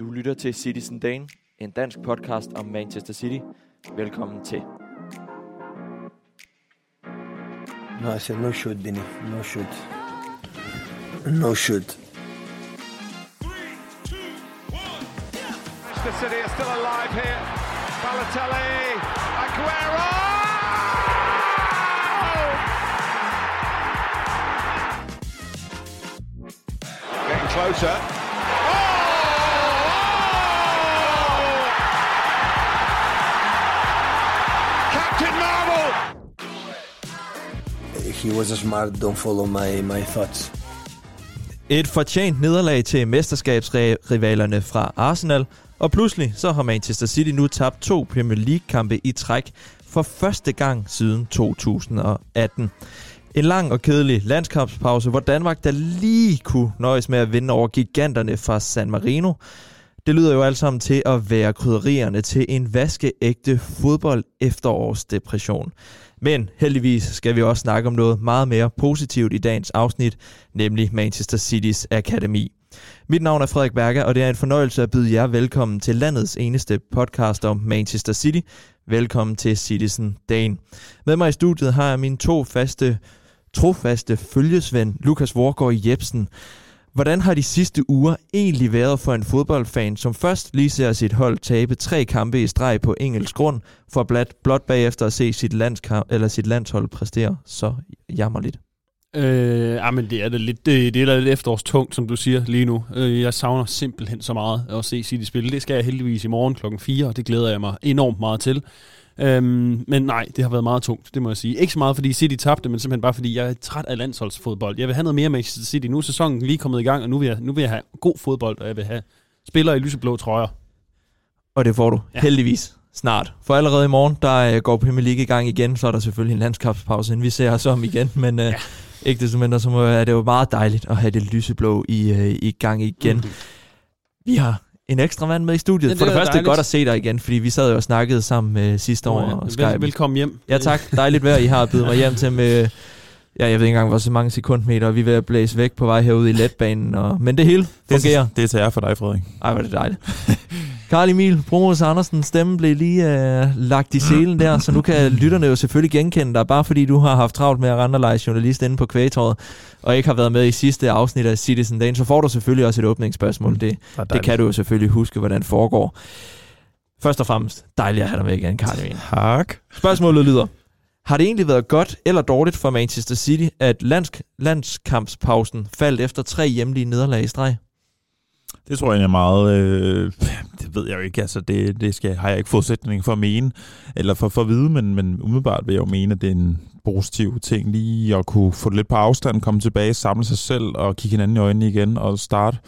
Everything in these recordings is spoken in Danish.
Du lytter til Citizen Dane, en dansk podcast om Manchester City. Velkommen til. No, I said no shoot, Vinny. No shoot. No shoot. Manchester City are still alive here. Balotelli, Aguero! Getting closer. He was a smart. Don't follow my, my thoughts. Et fortjent nederlag til mesterskabsrivalerne fra Arsenal, og pludselig så har Manchester City nu tabt to Premier League-kampe i træk for første gang siden 2018. En lang og kedelig landskampspause, hvor Danmark der lige kunne nøjes med at vinde over giganterne fra San Marino. Det lyder jo alt sammen til at være krydderierne til en vaskeægte fodbold efterårsdepression. Men heldigvis skal vi også snakke om noget meget mere positivt i dagens afsnit, nemlig Manchester City's Akademi. Mit navn er Frederik Berger, og det er en fornøjelse at byde jer velkommen til landets eneste podcast om Manchester City. Velkommen til Citizen Dagen. Med mig i studiet har jeg mine to faste, trofaste følgesvend, Lukas Vorgård Jebsen. Hvordan har de sidste uger egentlig været for en fodboldfan, som først lige ser sit hold tabe tre kampe i streg på engelsk grund, for blot, blot bagefter at se sit, landskamp, eller sit landshold præstere så jammerligt? Øh, ja, men det er det lidt, det, det er lidt efterårstungt, som du siger lige nu. Øh, jeg savner simpelthen så meget at se City spille. Det skal jeg heldigvis i morgen klokken 4, og det glæder jeg mig enormt meget til. Øhm, men nej, det har været meget tungt, det må jeg sige. Ikke så meget, fordi City tabte, men simpelthen bare, fordi jeg er træt af landsholdsfodbold. Jeg vil have noget mere Manchester City. Nu er sæsonen lige kommet i gang, og nu vil jeg, nu vil jeg have god fodbold, og jeg vil have spillere i lyseblå trøjer. Og det får du Ja. heldigvis snart. For allerede i morgen, der øh, går Premier League i gang igen, så er der selvfølgelig en landskabspause, inden vi ser os om igen. Men øh, Ja. ja. ikke desto mindre, så må, er det jo meget dejligt at have det lyseblå i, øh, i gang igen. Mm. Vi har en ekstra mand med i studiet. Ja, det For det er første, det er dejligt. godt at se dig igen, fordi vi sad jo og snakkede sammen øh, sidste år. Nå, og ja. Skype. Vel, velkommen hjem. Ja tak, dejligt vejr, I har bydet mig hjem til med... Ja, jeg ved ikke engang, hvor så mange sekundmeter, og vi er ved at blæse væk på vej herude i letbanen. Og, men det hele fungerer. Det er til ære for dig, Frederik. Ej, hvor er det dejligt. Karl Emil, Promos Andersen, stemme blev lige øh, lagt i selen der, så nu kan lytterne jo selvfølgelig genkende dig, bare fordi du har haft travlt med at rende og lege journalist inde på kvægetåret, og ikke har været med i sidste afsnit af Citizen Dane, så får du selvfølgelig også et åbningsspørgsmål. Det, det kan du jo selvfølgelig huske, hvordan det foregår. Først og fremmest, dejligt at have dig med igen, Karl Emil. Tak. Spørgsmålet lyder, har det egentlig været godt eller dårligt for Manchester City, at landsk- landskampspausen faldt efter tre hjemlige nederlag i streg? Det tror jeg er meget... Øh, det ved jeg jo ikke. Altså, det, det skal, har jeg ikke forudsætning for at mene, eller for, for at vide, men, men umiddelbart vil jeg jo mene, at det er en positiv ting lige at kunne få det lidt på afstand, komme tilbage, samle sig selv og kigge hinanden i øjnene igen og starte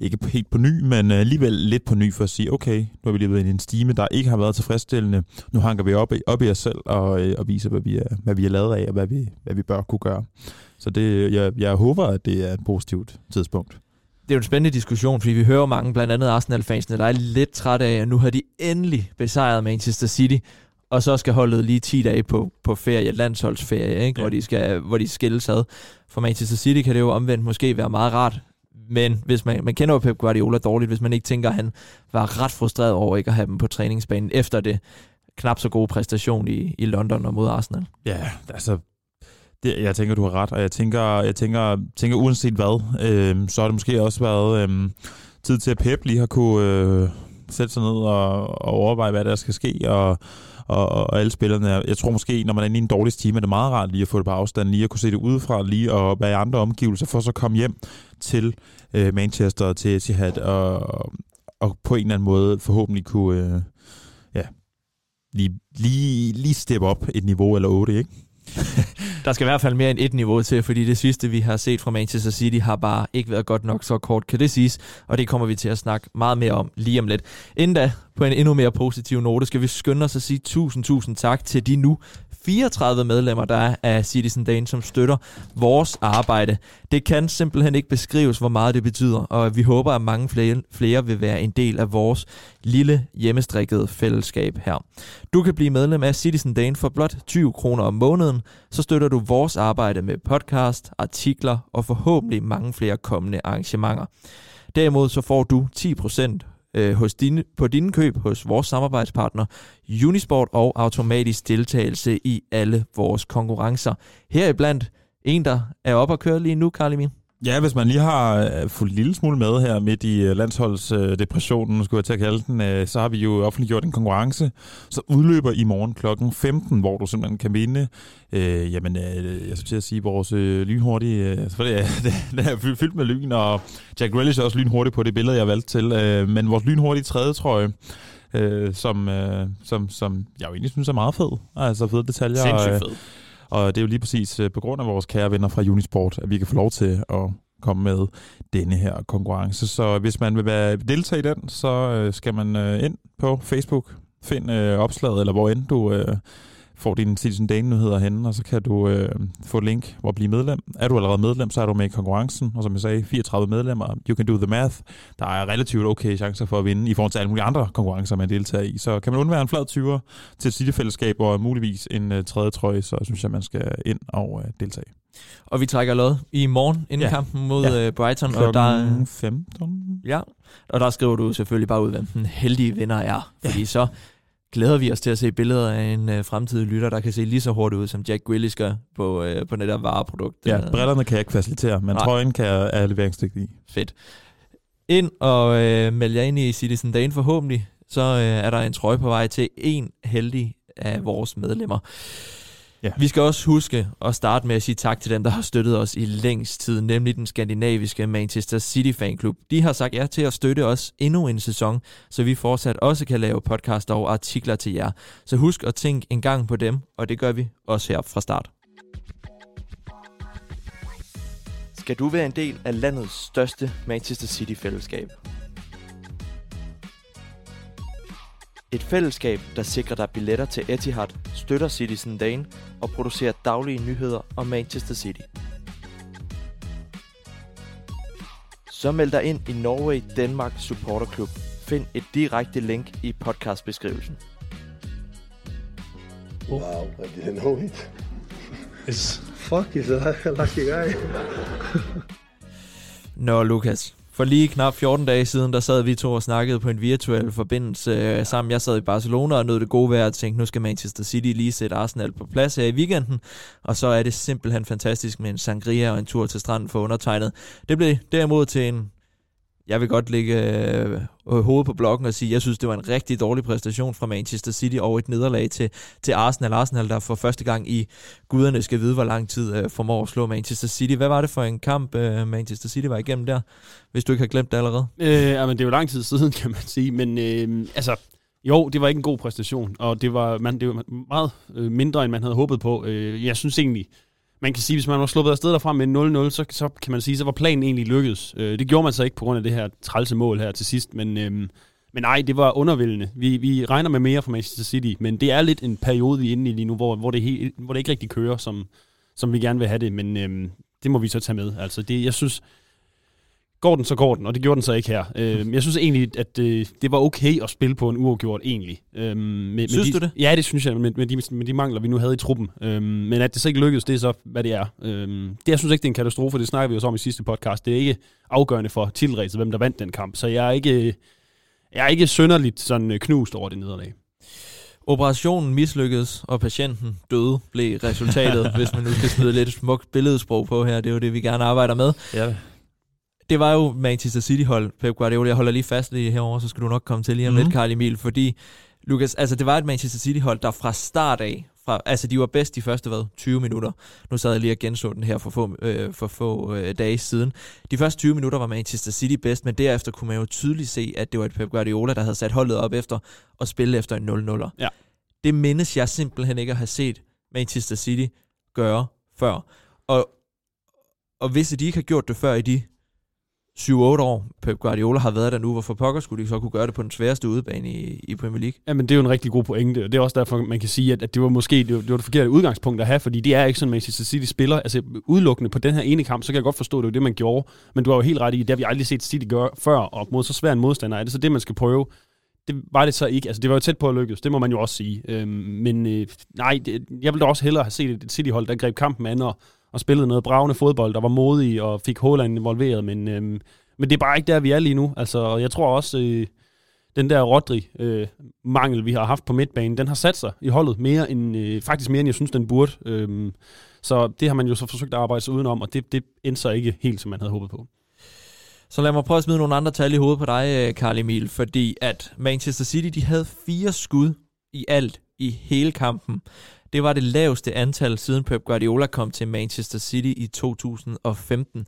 ikke helt på ny, men øh, alligevel lidt på ny for at sige, okay, nu har vi lige været i en stime, der ikke har været tilfredsstillende. Nu hanker vi op i, op i os selv og, øh, og viser, hvad vi, er, hvad vi er lavet af, og hvad vi, hvad vi bør kunne gøre. Så det, jeg, jeg håber, at det er et positivt tidspunkt. Det er jo en spændende diskussion, fordi vi hører mange, blandt andet Arsenal-fansene, der er lidt træt af, at nu har de endelig besejret Manchester City, og så skal holdet lige 10 dage på, på ferie, landsholdsferie, ikke? Ja. Hvor, de skal, hvor de skilles ad. For Manchester City kan det jo omvendt måske være meget rart, men hvis man, man kender jo Pep Guardiola dårligt, hvis man ikke tænker, at han var ret frustreret over ikke at have dem på træningsbanen efter det knap så gode præstation i, i London og mod Arsenal. Ja, altså, det, jeg tænker, du har ret, og jeg tænker, jeg tænker, tænker uanset hvad, øh, så har det måske også været øh, tid til, at Pep lige har kunne øh, sætte sig ned og, og overveje, hvad der skal ske, og, og, og alle spillerne. Jeg tror måske, når man er inde i en dårlig time, er det meget rart lige at få det på afstand, lige at kunne se det udefra, lige at være i andre omgivelser, for så at komme hjem til øh, Manchester og til Etihad, og, og på en eller anden måde forhåbentlig kunne øh, ja, lige, lige, lige steppe op et niveau eller otte, ikke? Der skal i hvert fald mere end et niveau til, fordi det sidste, vi har set fra Manchester City, har bare ikke været godt nok så kort, kan det siges. Og det kommer vi til at snakke meget mere om lige om lidt. Inden da, på en endnu mere positiv note, skal vi skynde os at sige tusind, tusind tak til de nu 34 medlemmer, der er af Citizen Dane, som støtter vores arbejde. Det kan simpelthen ikke beskrives, hvor meget det betyder, og vi håber, at mange flere, flere vil være en del af vores lille hjemmestrikkede fællesskab her. Du kan blive medlem af Citizen Dane for blot 20 kroner om måneden, så støtter du vores arbejde med podcast, artikler og forhåbentlig mange flere kommende arrangementer. Derimod så får du 10% øh, hos dine, på dine køb hos vores samarbejdspartner Unisport og automatisk deltagelse i alle vores konkurrencer. Heriblandt en, der er oppe at køre lige nu, Karl Emil. Ja, hvis man lige har øh, fulgt en lille smule med her midt i øh, landsholdsdepressionen, skulle jeg til at kalde den, øh, så har vi jo offentliggjort en konkurrence, som udløber i morgen klokken 15, hvor du simpelthen kan vinde, øh, jamen, jeg skulle til at sige, vores øh, lynhurtige, øh, selvfølgelig er det, det er fyldt med lyn, og Jack Grealish er også lynhurtig på det billede, jeg valgte til, øh, men vores lynhurtige tredje trøje, øh, som, øh, som, som jeg jo egentlig synes er meget fed, altså fede detaljer. Sindssygt fed og det er jo lige præcis øh, på grund af vores kære venner fra Unisport, at vi kan få lov til at komme med denne her konkurrence. Så hvis man vil være deltage i den, så øh, skal man øh, ind på Facebook, find øh, opslaget, eller hvor end du øh, får dine Citizen Dane-nyheder henne, og så kan du øh, få et link, hvor blive medlem. Er du allerede medlem, så er du med i konkurrencen, og som jeg sagde, 34 medlemmer. You can do the math. Der er relativt okay chancer for at vinde i forhold til alle mulige andre konkurrencer, man deltager i. Så kan man undvære en flad 20'er til et City-fællesskab og muligvis en øh, tredje trøje, så synes jeg, man skal ind og øh, deltage. Og vi trækker lod i morgen inden ja. Ja. kampen mod Ja. ja. Brighton. Og der, Klokken 15. ja, og der skriver du selvfølgelig bare ud, hvem den heldige vinder er. Fordi så glæder vi os til at se billeder af en øh, fremtidig lytter, der kan se lige så hurtigt ud, som Jack Grealish gør på, øh, på der vareprodukt. Ja, brillerne kan jeg ikke facilitere, men Nej. trøjen kan jeg er leveringsdygtig i. Fedt. Ind og øh, meld jer ind i Citizen Dane forhåbentlig. Så øh, er der en trøje på vej til en heldig af vores medlemmer. Ja. Vi skal også huske at starte med at sige tak til dem, der har støttet os i længst tid, nemlig den skandinaviske Manchester City Fanklub. De har sagt ja til at støtte os endnu en sæson, så vi fortsat også kan lave podcast og artikler til jer. Så husk at tænke en gang på dem, og det gør vi også her fra start. Skal du være en del af landets største Manchester City-fællesskab? Et fællesskab, der sikrer dig billetter til Etihad, støtter Citizen Dane og producerer daglige nyheder om Manchester City. Så meld dig ind i Norway Denmark Supporter Club. Find et direkte link i podcastbeskrivelsen. Wow, I didn't know it. It's Fuck, he's a lucky guy. Nå, Lukas. For lige knap 14 dage siden, der sad vi to og snakkede på en virtuel forbindelse øh, sammen. Jeg sad i Barcelona og nød det gode vejr og tænkte, nu skal Manchester City lige sætte Arsenal på plads her i weekenden. Og så er det simpelthen fantastisk med en sangria og en tur til stranden for undertegnet. Det blev derimod til en... Jeg vil godt lægge øh, hovedet på blokken og sige, at jeg synes, det var en rigtig dårlig præstation fra Manchester City og et nederlag til, til Arsenal. Arsenal, der for første gang i guderne skal vide, hvor lang tid øh, formår at slå Manchester City. Hvad var det for en kamp, øh, Manchester City var igennem der, hvis du ikke har glemt det allerede? Øh, ja, men det er jo lang tid siden, kan man sige. Men øh, altså, jo, det var ikke en god præstation, og det var, man, det var meget øh, mindre, end man havde håbet på. Øh, jeg synes egentlig, man kan sige, hvis man var sluppet afsted derfra med 0-0, så, så kan man sige, så var planen egentlig lykkedes. Øh, det gjorde man så ikke på grund af det her trælse mål her til sidst, men, øh, men nej, det var undervældende. Vi, vi regner med mere fra Manchester City, men det er lidt en periode, vi er inde i lige nu, hvor, hvor, det, helt, hvor det ikke rigtig kører, som, som vi gerne vil have det, men øh, det må vi så tage med. Altså, det, jeg synes, går den, så går den, og det gjorde den så ikke her. Øh, jeg synes egentlig, at øh, det var okay at spille på en uafgjort egentlig. Øh, med, Synes med de, du det? Ja, det synes jeg, med, med, de, med de mangler, vi nu havde i truppen. Øh, men at det så ikke lykkedes, det er så, hvad det er. Øh, det, jeg synes ikke, det er en katastrofe, det snakker vi også om i sidste podcast. Det er ikke afgørende for titelræset, hvem der vandt den kamp. Så jeg er ikke, jeg er ikke sønderligt sådan øh, knust over det nederlag. Operationen mislykkedes, og patienten døde, blev resultatet, hvis man nu skal smide lidt smukt billedsprog på her. Det er jo det, vi gerne arbejder med. Ja. Det var jo Manchester City-hold, Pep Guardiola. Jeg holder lige fast lige herover, så skal du nok komme til lige om mm. Mhm. lidt, Carl Emil, fordi Lukas, altså det var et Manchester City-hold, der fra start af, fra, altså de var bedst de første, hvad, 20 minutter. Nu sad jeg lige og genså den her for få, øh, for få øh, dage siden. De første 20 minutter var Manchester City bedst, men derefter kunne man jo tydeligt se, at det var et Pep Guardiola, der havde sat holdet op efter at spille efter en 0-0'er. Ja. Det mindes jeg simpelthen ikke at have set Manchester City gøre før. Og, og hvis de ikke har gjort det før i de 7-8 år, Pep Guardiola har været der nu, hvorfor pokker skulle de så kunne gøre det på den sværeste udebane i, i Premier League? Jamen, det er jo en rigtig god pointe, og det er også derfor, man kan sige, at, at det var måske det var, det var det forkerte udgangspunkt at have, fordi det er ikke sådan, Manchester City spiller. Altså, udelukkende på den her ene kamp, så kan jeg godt forstå, at det var det, man gjorde. Men du har jo helt ret i, det har vi aldrig set City gøre før, og mod så svær en modstander. Er det så det, man skal prøve? Det var det så ikke. Altså, det var jo tæt på at lykkes, det må man jo også sige. Øhm, men øh, nej, det, jeg ville da også hellere have set et City-hold, der greb kampen an og, og spillede noget bravende fodbold, der var modig og fik Haaland involveret, men, øhm, men det er bare ikke der, vi er lige nu. Altså, og jeg tror også, øh, den der Rodri-mangel, øh, vi har haft på midtbanen, den har sat sig i holdet mere end, øh, faktisk mere end jeg synes, den burde. Øh, så det har man jo så forsøgt at arbejde sig udenom, og det, det endte så ikke helt, som man havde håbet på. Så lad mig prøve at smide nogle andre tal i hovedet på dig, øh, Karl Emil, fordi at Manchester City, de havde fire skud i alt i hele kampen. Det var det laveste antal, siden Pep Guardiola kom til Manchester City i 2015.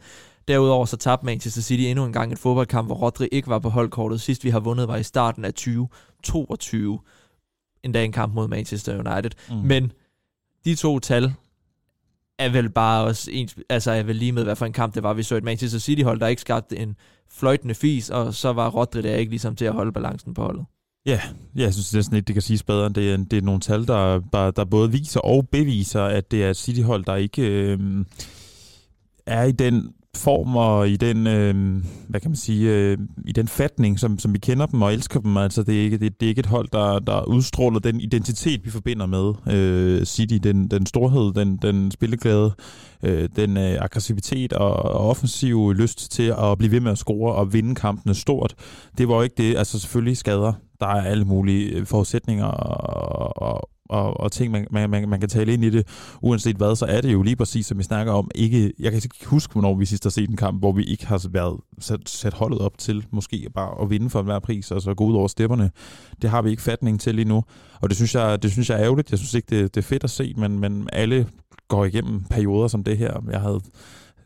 Derudover så tabte Manchester City endnu en gang et fodboldkamp, hvor Rodri ikke var på holdkortet. Sidst vi har vundet var i starten af 2022. Endda en kamp mod Manchester United. Mm. Men de to tal er vel bare også ens, altså er vel lige med, hvad for en kamp det var. Vi så et Manchester City-hold, der ikke skabte en fløjtende fis, og så var Rodri der ikke ligesom til at holde balancen på holdet. Ja, jeg synes næsten ikke, det kan siges bedre. Det er, det er nogle tal, der, der, der både viser og beviser, at det er et City-hold, der ikke øh, er i den form og i den, øh, hvad kan man sige, øh, i den fatning, som, som vi kender dem og elsker dem. Altså, det er ikke, det, det er ikke et hold, der, der udstråler den identitet, vi forbinder med øh, City. Den, den storhed, den, den spilleglæde, øh, den øh, aggressivitet og, og offensiv lyst til at blive ved med at score og vinde kampene stort. Det var jo ikke det. Altså, selvfølgelig skader. Der er alle mulige øh, forudsætninger og, og, og, og ting, man, man, man, man kan tale ind i det, uanset hvad, så er det jo lige præcis, som vi snakker om, ikke, jeg kan ikke huske, hvornår vi sidst har set en kamp, hvor vi ikke har været sat, sat holdet op til måske bare at vinde for enhver pris, og så gå ud over stepperne. Det har vi ikke fatning til lige nu, og det synes jeg, det synes jeg er ærgerligt. Jeg synes ikke, det, det er fedt at se, men, men alle går igennem perioder som det her. Jeg havde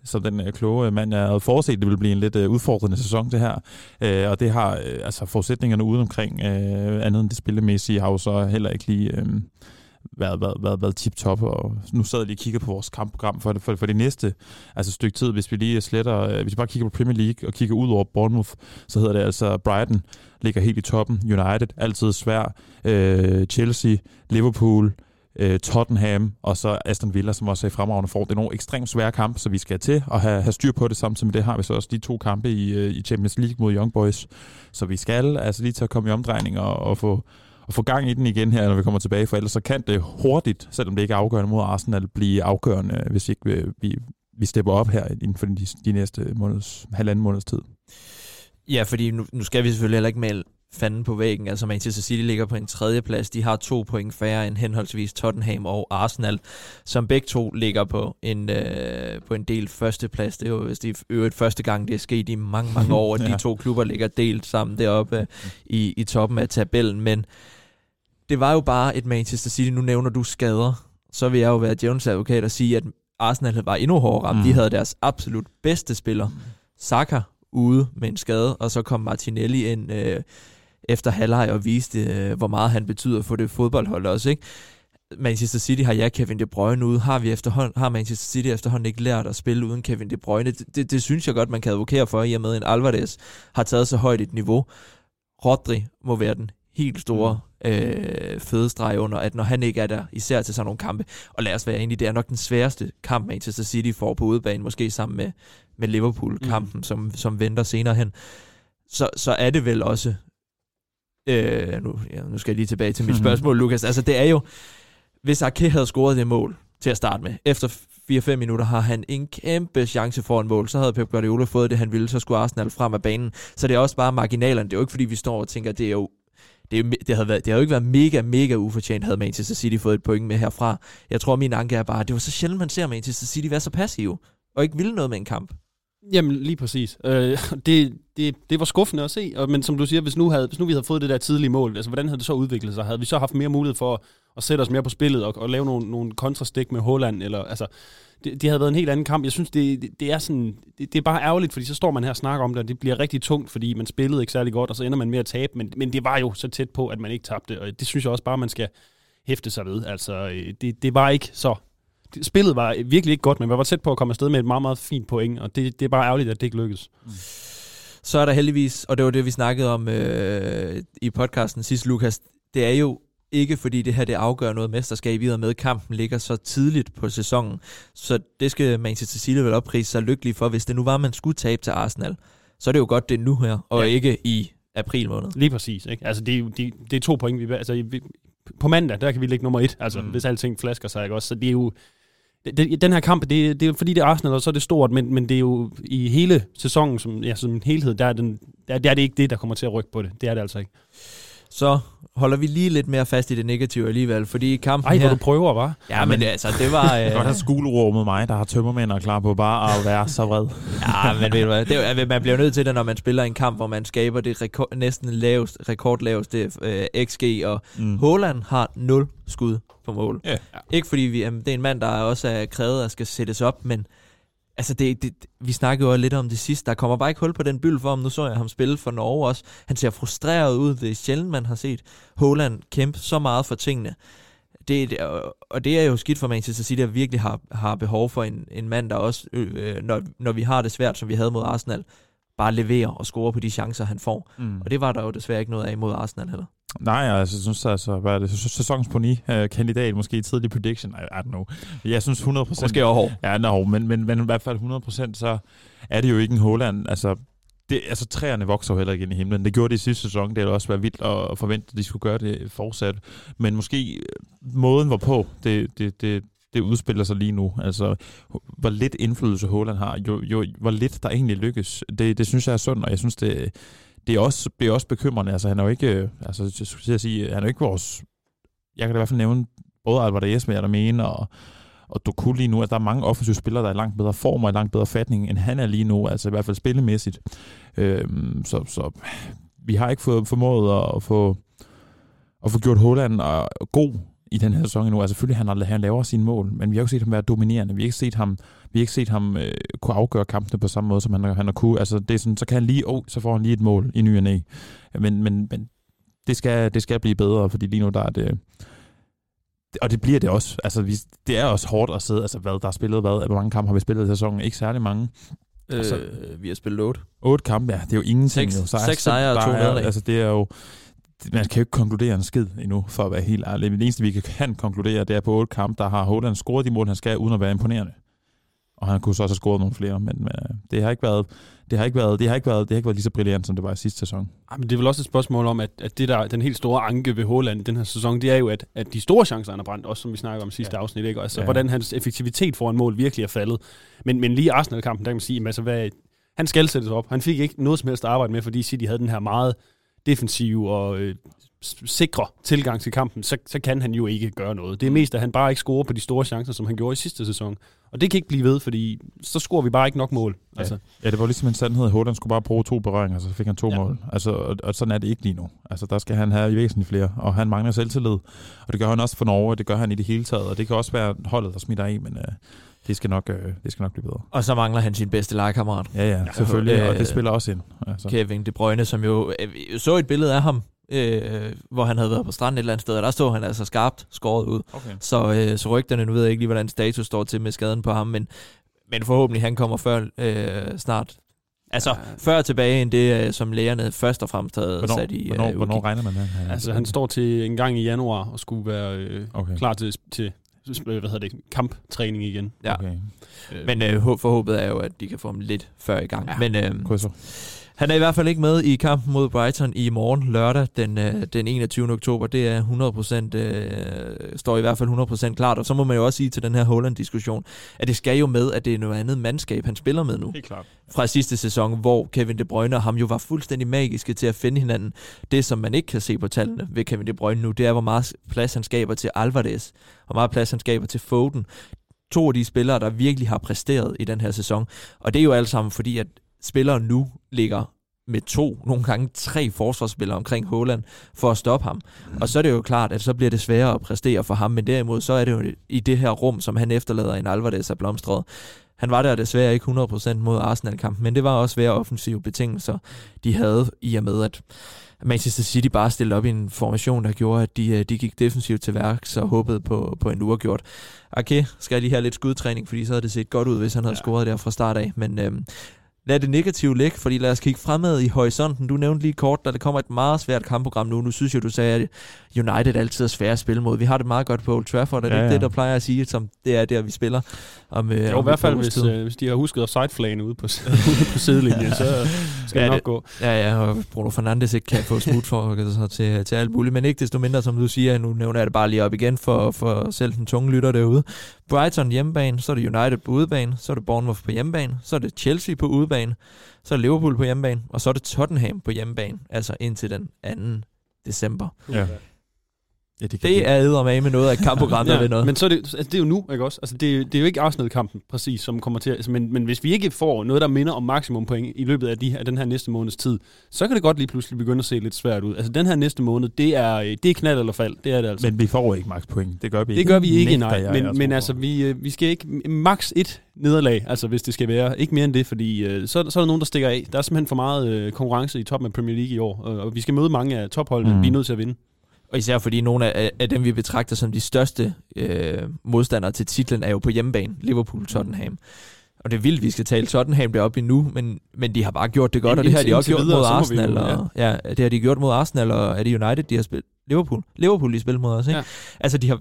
som den øh, kloge mand, jeg havde forudset, det ville blive en lidt øh, udfordrende sæson, det her. Øh, og det har, øh, altså forudsætningerne ude omkring, øh, andet end det spillemæssige, har jo så heller ikke lige øh, været, været, været, været tip-top. Og nu sad jeg lige og kiggede på vores kampprogram for for, for det næste altså stykke tid, hvis vi lige sletter, øh, hvis vi bare kigger på Premier League og kigger ud over Bournemouth, så hedder det altså Brighton ligger helt i toppen, United altid svær, øh, Chelsea, Liverpool, øh, Tottenham, og så Aston Villa, som også er i fremragende form. Det er nogle ekstremt svære kampe, så vi skal til at have, have styr på det. Samtidig med det har vi så også de to kampe i, øh, i Champions League mod Young Boys. Så vi skal altså lige til at komme i omdrejning og, og få, og få gang i den igen her, når vi kommer tilbage, for ellers så kan det hurtigt, selvom det ikke er afgørende mod Arsenal, blive afgørende, hvis ikke vi, vi, vi stepper op her inden for de, de næste måneds, halvanden måneds tid. Ja, fordi nu, nu skal vi selvfølgelig heller ikke male fanden på væggen. Altså Manchester City ligger på en tredje plads. De har to point færre end henholdsvis Tottenham og Arsenal, som begge to ligger på en, øh, på en del førsteplads. Det er jo hvis det er øvrigt første gang, det er sket i mange, mange år, at ja. de to klubber ligger delt sammen deroppe øh, i, i toppen af tabellen. Men det var jo bare et Manchester City. Nu nævner du skader. Så vil jeg jo være Jones advokat og sige, at Arsenal var endnu hårdere ramt. Mm. De havde deres absolut bedste spiller, Saka, ude med en skade, og så kom Martinelli ind øh, efter halvleg og viste, øh, hvor meget han betyder for det fodboldhold også, ikke? Manchester City har ja Kevin De Bruyne ude. Har, vi efterhånden, har Manchester City efterhånden ikke lært at spille uden Kevin De Bruyne? Det, det, det synes jeg godt, man kan advokere for, i og med en Alvarez har taget så højt et niveau. Rodri må være den helt store øh, fødestreg under, at når han ikke er der, især til sådan nogle kampe, og lad os være enige, det er nok den sværeste kamp, Manchester City får på udebane, måske sammen med, med Liverpool-kampen, mm. som, som venter senere hen, så, så er det vel også Øh, nu, ja, nu skal jeg lige tilbage til mit spørgsmål, Lukas. Altså, det er jo, hvis Arke havde scoret det mål til at starte med, efter 4-5 minutter har han en kæmpe chance for en mål. Så havde Pep Guardiola fået det, han ville, så skulle Arsenal frem af banen. Så det er også bare marginalerne. Det er jo ikke, fordi vi står og tænker, det er jo det, er, det, havde været, det havde jo ikke været mega, mega ufortjent, havde Manchester City fået et point med herfra. Jeg tror, min anke er bare, at det var så sjældent, man ser Manchester City være så passiv, og ikke ville noget med en kamp. Jamen, lige præcis. Øh, det, det, det var skuffende at se, og, men som du siger, hvis nu, havde, hvis nu vi havde fået det der tidlige mål, altså hvordan havde det så udviklet sig? Havde vi så haft mere mulighed for at, at sætte os mere på spillet og, og lave nogle, nogle kontrastik med Holland? Eller, altså, det, det havde været en helt anden kamp. Jeg synes, det, det, det er sådan, det, det er bare ærgerligt, fordi så står man her og snakker om det, og det bliver rigtig tungt, fordi man spillede ikke særlig godt, og så ender man med at tabe, men, men det var jo så tæt på, at man ikke tabte, og det synes jeg også bare, man skal hæfte sig ved. Altså, øh, det, det var ikke så spillet var virkelig ikke godt, men man var tæt på at komme afsted med et meget, meget fint point, og det, det er bare ærgerligt, at det ikke lykkedes. Mm. Så er der heldigvis, og det var det, vi snakkede om øh, i podcasten sidst, Lukas, det er jo ikke fordi det her det afgør noget mesterskab videre med, kampen ligger så tidligt på sæsonen. Så det skal Manchester City vel opprise sig lykkelig for, hvis det nu var, man skulle tabe til Arsenal. Så er det jo godt, det er nu her, og ja. ikke i april måned. Lige præcis. Ikke? Altså, det, det, det er to point. Vi, altså, vi, på mandag, der kan vi ligge nummer et, altså, mm. hvis alting flasker sig. Ikke? Også, så det er jo det, den her kamp, det, det er fordi det er Arsenal, og så er det stort, men, men det er jo i hele sæsonen som, ja, som en helhed, der er, den, der, der er det ikke det, der kommer til at rykke på det. Det er det altså ikke. Så holder vi lige lidt mere fast i det negative alligevel, fordi kampen Ej, her... hvor du prøver, var. Ja, men altså, det var... Kan godt Øh, have skuleord med mig, der har tømmermænd og klar på bare at være så vred. ja, men ved du hvad, det, er- man bliver nødt til det, når man spiller en kamp, hvor man skaber det rekord, næsten lavest, rekordlaveste øh, XG, og Mm. Håland har 0 skud på mål. Ja. Ikke fordi vi, jamen, det er en mand, der også er krævet at skal sættes op, men altså det, det, vi snakkede jo lidt om det sidste. Der kommer bare ikke hul på den byld for ham. Nu så jeg ham spille for Norge også. Han ser frustreret ud. Det er sjældent, man har set Håland kæmpe så meget for tingene. Det, og- og det er jo skidt for Manchester City, at virkelig har, har behov for en, en mand, der også, øh, når, når vi har det svært, som vi havde mod Arsenal, bare leverer og scorer på de chancer, han får. Mm. Og det var der jo desværre ikke noget af mod Arsenal heller. Nej, altså, jeg synes altså, hvad er det, sæ- sæsonens poni-kandidat, måske i tidlig prediction, I, I don't know. Jeg synes 100 procent... Måske over. Ja, no, men, men, men i hvert fald 100 procent, så er det jo ikke en Holland. Altså, det, altså træerne vokser jo heller ikke ind i himlen. Det gjorde det i sidste sæson. Det ville også være vildt at, at forvente, at de skulle gøre det fortsat. Men måske øh, måden, hvorpå det, det, det, det udspiller sig lige nu. Altså, hvor lidt indflydelse Holland har, jo, jo, hvor lidt der egentlig lykkes. Det, det synes jeg er sundt, og jeg synes, det, det er også, det er også bekymrende. Altså, han er jo ikke, øh, altså, jeg skulle sige, han er jo ikke vores... Jeg kan da i hvert fald nævne både Albert Esme, jeg der mener, og, og Doku lige nu, at der er mange offensive spillere, der er i langt bedre form og i langt bedre fatning, end han er lige nu, altså i hvert fald spillemæssigt. Øhm, så, så vi har ikke fået formået at få, at få gjort Holland og øh, god i den her sæson endnu. Altså selvfølgelig, han, han laver sine mål, men vi har jo ikke set ham være dominerende. Vi har ikke set ham, vi har ikke set ham øh, kunne afgøre kampene på samme måde, som han, han har kunne. Altså, det er sådan, så kan han lige, oh, så får han lige et mål i ny og næ. Men, men, men det, skal, det skal blive bedre, fordi lige nu der er det, og det bliver det også. Altså, vi, det er også hårdt at sidde, altså hvad, der er spillet hvad, hvor mange kampe har vi spillet i sæsonen? Ikke særlig mange. Altså- Øh, vi har spillet 8. Otte kampe, ja, det er jo ingenting. Seks- jo. er seks sejre og der to er- nederlag. Altså, det er jo, man kan jo ikke konkludere en skid endnu, for at være helt ærlig. Men det eneste, vi kan konkludere, det er på otte kampe, der har Holland scoret de mål, han skal, uden at være imponerende. Og han kunne så også have scoret nogle flere, men, men øh, det har ikke været, det har ikke været, det har ikke været, det har ikke været lige så brilliant, som det var i sidste sæson. Ej, men det er vel også et spørgsmål om, at, at det der, den helt store anke ved Håland i den her sæson, det er jo, at, at de store chancer, han har brændt, også som vi snakker om sidste Ja. afsnit, ikke? Altså, Ja. hvordan hans effektivitet foran mål virkelig er faldet. Men, men lige i Arsenal-kampen, der kan man sige, jamen, altså, hvad, han skal sættes op. Han fik ikke noget som helst at arbejde med, fordi City havde den her meget defensive og øh, sikre tilgang til kampen, så, så kan han jo ikke gøre noget. Det er mest, at han bare ikke scorer på de store chancer, som han gjorde i sidste sæson. Og det kan ikke blive ved, fordi så scorer vi bare ikke nok mål. Ja. Altså, Ja, det var ligesom en sandhed. Holland skulle bare bruge to berøringer, så fik han to ja. Mål. Altså, og, og, sådan er det ikke lige nu. Altså, der skal han have væsentligt flere, og han mangler selvtillid. Og det gør han også for Norge, og det gør han i det hele taget. Og det kan også være holdet, der smitter af, men øh, det, skal nok, øh, det skal nok blive bedre. Og så mangler han sin bedste legekammerat. Ja, ja, selvfølgelig. øh, og det spiller også ind. Altså. Kevin De Bruyne, som jo øh, så et billede af ham, øh, hvor han havde været på stranden et eller andet sted, og der stod han altså skarpt skåret ud. Okay. Så, øh, så rygterne, nu ved jeg ikke lige, hvordan status står til med skaden på ham, men, men forhåbentlig han kommer før øh, snart. Altså, Ja. før tilbage end det, øh, som lægerne først og fremmest havde Hvornår, sat i hvornår, øh, hvornår udkig. regner man med? Ja, altså han står til en gang i januar og skulle være øh, Okay. klar til, til hvad hedder det, kamptræning igen. Ja. Okay. Men øh, hå- forhåbet er jo, at de kan få ham lidt før i gang. Ja. Men øh, Krydser. Han er i hvert fald ikke med i kampen mod Brighton i morgen lørdag den, øh, den 21. oktober. Det er 100%, øh, står i hvert fald 100% klart. Og så må man jo også sige til den her Holland-diskussion, at det skal jo med, at det er noget andet mandskab, han spiller med nu. Helt klart. Fra sidste sæson, hvor Kevin De Bruyne og ham jo var fuldstændig magiske til at finde hinanden. Det, som man ikke kan se på tallene ved Kevin De Bruyne nu, det er, hvor meget plads han skaber til Alvarez, hvor meget plads han skaber til Foden. To af de spillere, der virkelig har præsteret i den her sæson. Og det er jo alt sammen fordi, at spillere nu ligger med to, nogle gange tre forsvarsspillere omkring Håland for at stoppe ham. Og så er det jo klart, at så bliver det sværere at præstere for ham, men derimod så er det jo i det her rum, som han efterlader en Alvarez af blomstret. Han var der desværre ikke 100% mod Arsenal-kampen, men det var også svære offensive betingelser, de havde i og med, at Manchester City bare stillede op i en formation, der gjorde, at de, øh, de gik defensivt til værk, så håbede på, på en uafgjort. Okay, skal jeg lige have lidt skudtræning, fordi så havde det set godt ud, hvis han havde. Ja. scoret der fra start af, men øhm, lad det negative ligge, fordi lad os kigge fremad i horisonten. Du nævnte lige kort, da det kommer et meget svært kampprogram nu. Nu synes jeg, du sagde, at United altid er svære at spille mod. Vi har det meget godt på Old Trafford, og det er Ja, ikke ja. det, der plejer at sige, som det er der, vi spiller. Om, øh, Jo, om i hvert fald, hvis, øh, hvis de har husket at sideflane ude på, ude på sidelinjen, så skal Ja, det nok gå. Ja, ja, og Bruno Fernandes ikke kan få smut for så til, til alt muligt, men ikke desto mindre, som du siger, nu nævner jeg det bare lige op igen for, for selv den tunge lytter derude. Brighton hjemmebane, så er det United på udebane, så er det Bournemouth på hjemmebane, så er det Chelsea på udebane, så er det Liverpool på hjemmebane, og så er det Tottenham på hjemmebane, altså indtil den 2. december. Ja. Ja, det, Det er eddermame med noget af et kampprogram, der ved noget. Men så er det, altså, det er jo nu, ikke også? Altså, det, er- det er jo ikke Arsenal-kampen præcis, som kommer til at... Altså, men, men hvis vi ikke får noget, der minder om maksimum point i løbet af, de, af den her næste måneds tid, så kan det godt lige pludselig begynde at se lidt svært ud. Altså, den her næste måned, det er, øh, det er knald eller fald. Det er det altså. Men vi får ikke max point. Det gør vi det ikke. gør vi ikke, nej. jeg, men jeg men altså, vi, øh, vi skal ikke... Max et nederlag, altså hvis det skal være. Ikke mere end det, fordi øh, så, så er der nogen, der stikker af. Der er simpelthen for meget øh, konkurrence i toppen af Premier League i år, og, og vi skal møde mange af topholdene. Mm. Mm. Vi er nødt til at vinde. Og især fordi nogle af, af dem, vi betragter som de største øh, modstandere til titlen, er jo på hjemmebane. Liverpool, Tottenham. Og det er vildt, vi skal tale Tottenham deroppe endnu, men, men de har bare gjort det godt, og det har de også gjort mod videre, så må vi Arsenal. jo- og, ja. det har de gjort mod Arsenal, og er det United, de har spillet? Liverpool. Liverpool, de spiller mod os, ikke? Ja. Altså, de har,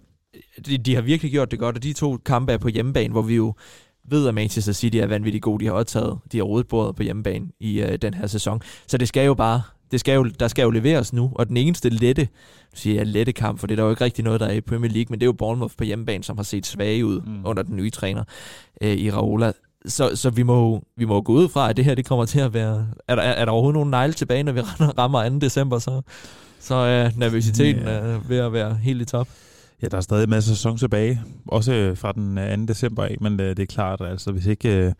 de, de har virkelig gjort det godt, og de to kampe er på hjemmebane, hvor vi jo ved, at Manchester City er vanvittigt gode. De har også taget, de har rodet bordet på hjemmebane i øh, den her sæson. Så det skal jo bare, det skal jo, der skal jo leveres nu, og den eneste lette, nu siger jeg lette kamp, for det er der jo ikke rigtig noget, der er i Premier League, men det er jo Bournemouth på hjemmebane, som har set svage ud Mm. under den nye træner øh, i Raola. Så, så vi, må, vi må gå ud fra, at det her det kommer til at være... Er der, er der overhovedet nogen negle tilbage, når vi rammer 2. december, så, så er nervøsiteten yeah. ved at være helt i top. Ja, der er stadig en masse sæson tilbage. Også øh, fra den øh, 2. december af, men øh, det er klart, altså hvis ikke...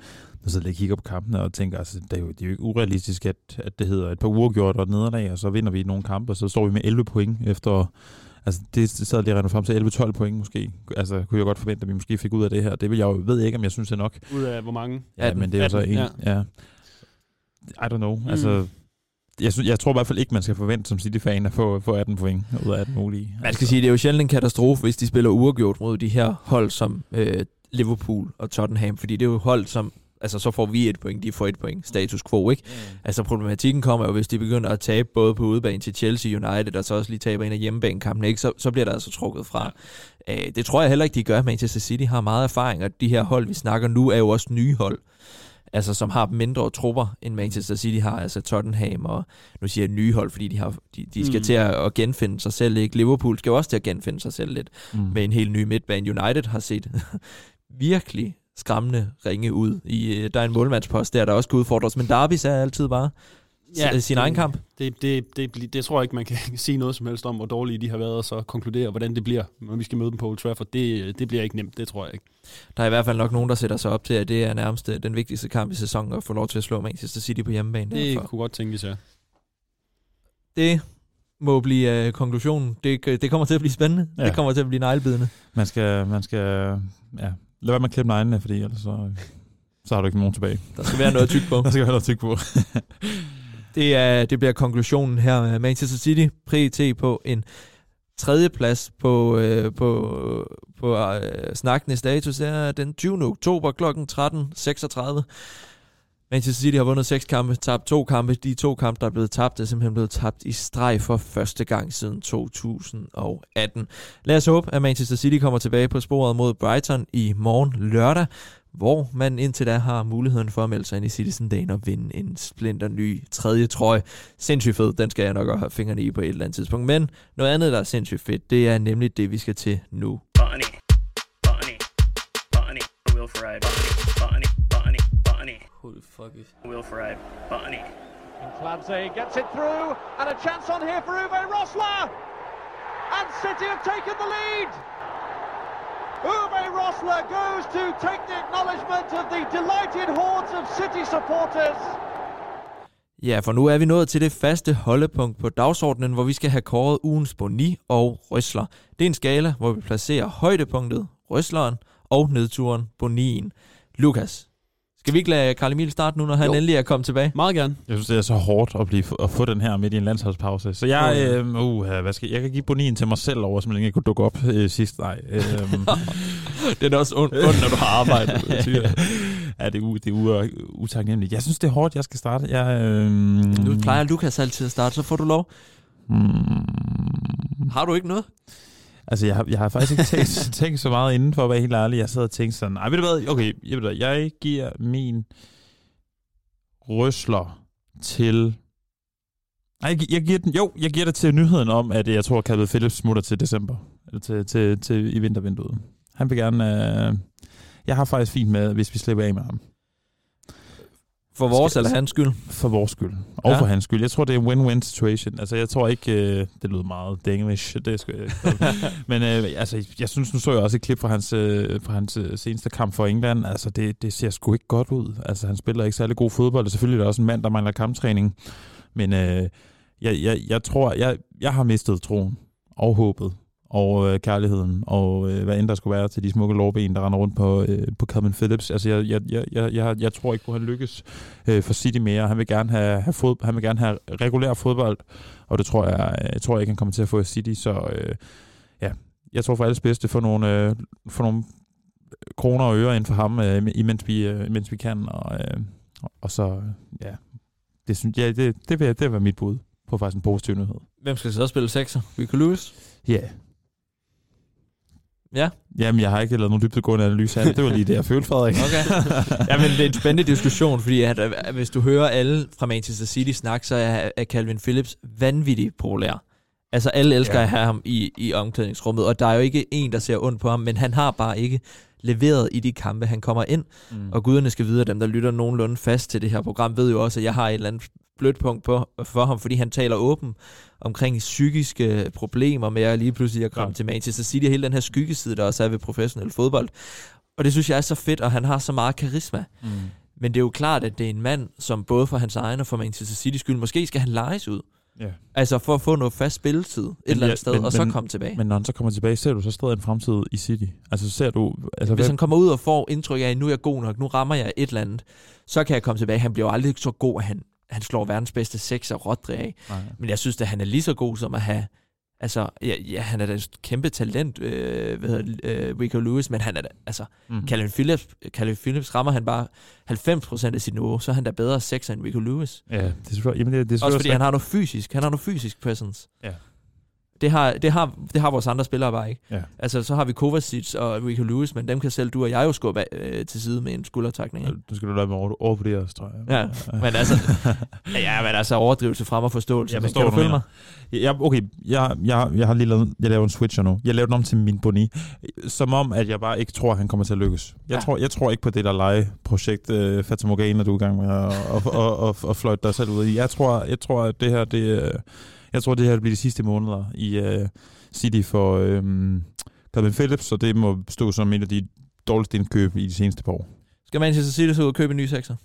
Man sidder lige og kigger på kampene og tænker, altså, det er jo, det er jo ikke urealistisk, at, at det hedder et par uger gjort og et nederlag, og så vinder vi nogle kampe, og så står vi med 11 point efter... Altså, det sad lige regnet frem til 11-12 point måske. Altså, kunne jeg godt forvente, at vi måske fik ud af det her. Det vil jeg jo, ved jeg ikke, om jeg synes det er nok. Ud af hvor mange? Ja, 18. men det er jo så 18, en... ja. Ja. I don't know. Mm. Altså, jeg, synes, jeg tror i hvert fald ikke, man skal forvente som City-fan at få, få 18 point ud af 18 mulige. Man skal sige, det er jo sjældent en katastrofe, hvis de spiller uafgjort mod de her hold som øh, Liverpool og Tottenham, fordi det er jo hold, som altså så får vi et point, de får et point, status quo, ikke? Altså problematikken kommer jo, hvis de begynder at tabe både på udebane til Chelsea United, og så også lige taber en af hjemmebanekampene, ikke? Så, så bliver der altså trukket fra. Ja. Øh, det tror jeg heller ikke, de gør. Manchester City har meget erfaring, og de her hold, vi snakker nu, er jo også nye hold. Altså, som har mindre trupper, end Manchester City har. Altså Tottenham, og nu siger jeg nye hold, fordi de, har, de, de skal Mm. mm. til at, at genfinde sig selv, ikke? Liverpool skal også til at genfinde sig selv lidt Mm. med en helt ny midtbane. United har set virkelig skræmmende ringe ud. I, øh, der er en målmandspost der, der også kan udfordres, men Derbys er altid bare ja, sin det- egen kamp. Det, det, det, det, det tror jeg ikke, man kan sige noget som helst om, hvor dårlige de har været, og så konkludere, hvordan det bliver, når vi skal møde dem på Old Trafford. Det, det bliver ikke nemt, det tror jeg ikke. Der er i hvert fald nok nogen, der sætter sig op til, at det er nærmest øh, den vigtigste kamp i sæsonen, at få lov til at slå Manchester City på hjemmebane. Det Derfor. kunne godt tænkes, ja. det må blive øh, konklusionen. Det, det kommer til at blive spændende. Ja. Det kommer til at blive neglebidende. Man skal, man skal, ja, lad være med at klippe neglene, fordi ellers så, så har du ikke nogen tilbage. Der skal være noget tykke på. Der skal være noget tyk på. Det, er, det bliver konklusionen her. Manchester City pt. på en tredje plads på, øh, på, på øh, snakkende status er den 20. oktober kl. 13.36. Manchester City har vundet seks kampe, tabt to kampe. De to kampe, der er blevet tabt, er simpelthen blevet tabt i streg for første gang siden 2018. Lad os håbe, at Manchester City kommer tilbage på sporet mod Brighton i morgen lørdag, hvor man indtil da har muligheden for at melde sig ind i Citizen Dane og vinde en splinter ny tredje trøje. Sindssygt fed, den skal jeg nok også have fingrene i på et eller andet tidspunkt. Men noget andet, der er sindssygt fedt, det er nemlig det, vi skal til nu. Bonnie. Bonnie. Bonnie. Will Ferrari, the fuck is... Will Ferrari, botany. And Flamsey gets it through, and a chance on here for Uwe Rosler. And City have taken the lead. Uwe Rosler goes to take the acknowledgement of the delighted hordes of City supporters. Ja, for nu er vi nået til det faste holdepunkt på dagsordenen, hvor vi skal have kåret ugens boni og røsler. Det er en skala, hvor vi placerer højdepunktet, røsleren og nedturen bonien. Lukas, skal vi ikke lade Karl Emil starte nu, når han Jo. endelig er kommet tilbage? Meget gerne. Jeg synes, det er så hårdt at, blive, at få den her midt i en landsholdspause. Så jeg, øh, uh, hvad skal, jeg kan give bonien til mig selv over, som ikke kunne dukke op øh, sidst. Nej, øh, det er også ondt, ondt når du har arbejdet. ja, det er, u, det er u, utaknemmeligt. Jeg synes, det er hårdt, jeg skal starte. Jeg, øh, Nu plejer Lukas altid at starte, så får du lov. Mm, Har du ikke noget? Altså, jeg har, jeg har faktisk ikke tænkt, tænkt så meget inden, for at være helt ærlig. Jeg sad og tænkte sådan, nej, ved du hvad, okay, jeg, ved du, hvad, jeg giver min røsler til... Nej, jeg, jeg giver den, jo, jeg giver det til nyheden om, at jeg tror, at Calvin Phillips smutter til december. Eller til, til, til i vintervinduet. Han vil gerne... Øh, jeg har faktisk fint med, hvis vi slipper af med ham. For vores Skal- eller hans skyld? For vores skyld. Og Ja. for hans skyld. Jeg tror, det er en win-win situation. Altså, jeg tror ikke... Øh, det lyder meget Danish. Det skal jeg ikke. Men øh, altså, jeg synes, nu så jeg også et klip fra hans, øh, fra hans øh, seneste kamp for England. Altså, det, det ser sgu ikke godt ud. Altså, han spiller ikke særlig god fodbold. Og selvfølgelig er der også en mand, der mangler kamptræning. Men øh, jeg, jeg, jeg tror, jeg, jeg har mistet troen og håbet og øh, kærligheden, og øh, hvad end der skulle være til de smukke lårben, der render rundt på, øh, på Calvin Phillips. Altså, jeg, jeg, jeg, jeg, jeg, tror ikke på, at han lykkes øh, for City mere. Han vil gerne have, have, fod, han vil gerne have regulær fodbold, og det tror jeg, jeg tror ikke, han kommer til at få i City. Så øh, ja, jeg tror for alles bedste for nogle, øh, for nogle kroner og øre ind for ham, øh, imens, vi, øh, imens vi kan. Og, øh, og så, øh, ja, det, synes, ja, det, det, vil, det vil være mit bud på faktisk en positiv nyhed. Hvem skal så spille sekser? Rico Lewis? Ja. Yeah. Ja. Jamen, jeg har ikke lavet nogen dybdegående analyse af det. Det var lige det, jeg følte, Frederik. Okay. Jamen, det er en spændende diskussion, fordi at, at hvis du hører alle fra Manchester City snakke, så er, er Calvin Phillips vanvittigt populær. Altså, alle elsker ja. at have ham i, i omklædningsrummet, og der er jo ikke en, der ser ondt på ham, men han har bare ikke leveret i de kampe, han kommer ind. Mm. Og guderne skal vide, at dem, der lytter nogenlunde fast til det her program, ved jo også, at jeg har et eller andet blødt punkt på, for ham, fordi han taler åben omkring psykiske problemer med at lige pludselig at komme Ja. til Manchester City, og hele den her skyggeside, der også er ved professionel fodbold. Og det synes jeg er så fedt, og han har så meget karisma. Mm. Men det er jo klart, at det er en mand, som både for hans egen og for Manchester City skyld, måske skal han lejes ud. Ja. Altså for at få noget fast spilletid et eller andet ja, sted, men- og så men- komme tilbage. Men når han så kommer tilbage, ser du så stadig en fremtid i City? Altså ser du... Altså, Hvis hvad, han kommer ud og får indtryk af, at nu er jeg god nok, nu rammer jeg et eller andet, så kan jeg komme tilbage. Han bliver jo aldrig så god, at han, han slår verdens bedste sekser Rodri af. Nej. Men jeg synes, at han er lige så god som at have... Altså, ja, ja han er da et kæmpe talent, øh, hvad hedder øh, Rico Lewis, men han er da, altså, Mm. Calvin Phillips, Calvin Phillips rammer han bare 90% af sit niveau, så er han da bedre sekser end Rico Lewis. Ja, det er selvfølgelig... Jamen, det, det er Også fordi han har noget fysisk, han har noget fysisk presence. Ja. Det har, det, har, det har vores andre spillere bare ikke. Ja. Altså, så har vi Kovacic og Rico Lewis, men dem kan selv du og jeg jo skubbe øh, til side med en skuldertakning. Ikke? Nu skal du lade mig over, overvurdere os, tror jeg. Ja, men altså, ja, men altså overdrivelse frem og forståelse. Jeg men forstår, kan du du følge mig? Ja, okay, jeg, jeg, jeg har lige lavet, jeg laver en switcher nu. Jeg laver den om til min boni. Som om, at jeg bare ikke tror, at han kommer til at lykkes. Jeg, Ja. tror, jeg tror ikke på det der legeprojekt, uh, Fata Morgana, du er i gang med at og, og, og, og fløjte dig selv ud i. Jeg tror, jeg tror, at det her, det, øh, jeg tror, det her bliver de sidste måneder i uh, City for um, Calvin Phillips, og det må stå som en af de dårligste indkøb i de seneste par år. Skal Manchester City så ud og købe en ny sekser?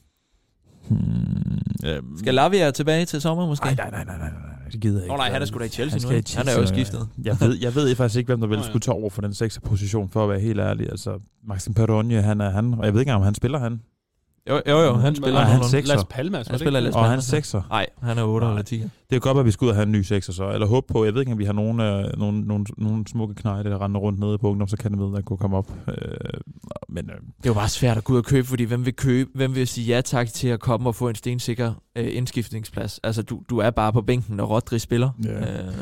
Hmm, øhm, Skal Lavia tilbage til sommer måske? Nej, nej, nej, nej, nej, nej, det gider jeg Nå ikke. nej, han er sgu da i Chelsea Han nu. i ikke? Han er Chelsea jo skiftet. Jeg ved, jeg ved faktisk ikke, hvem der vil Nå, ja. skulle tage over for den sekser position, for at være helt ærlig. Altså, Maxim Perronje, han er han, og jeg ved ikke engang, om han spiller han. Jo, jo, jo han spiller. Nej, han sekser. Las Palmas, Han spiller Las Og han er Palmas. sekser. Nej, han er 8 Nej. eller 10. Det kan godt at vi skal ud og have en ny sekser så. Eller håbe på, jeg ved ikke, om vi har nogen, øh, nogen, nogen, nogen smukke knejde, der render rundt nede på ungdomsakademiet, der kunne komme op. Øh, men øh, Det er jo bare svært at gå ud og købe, fordi hvem vil købe, hvem vil sige ja tak til at komme og få en stensikker øh, indskiftningsplads? Altså, du, du er bare på bænken, når Rodri spiller. Ja. Øh,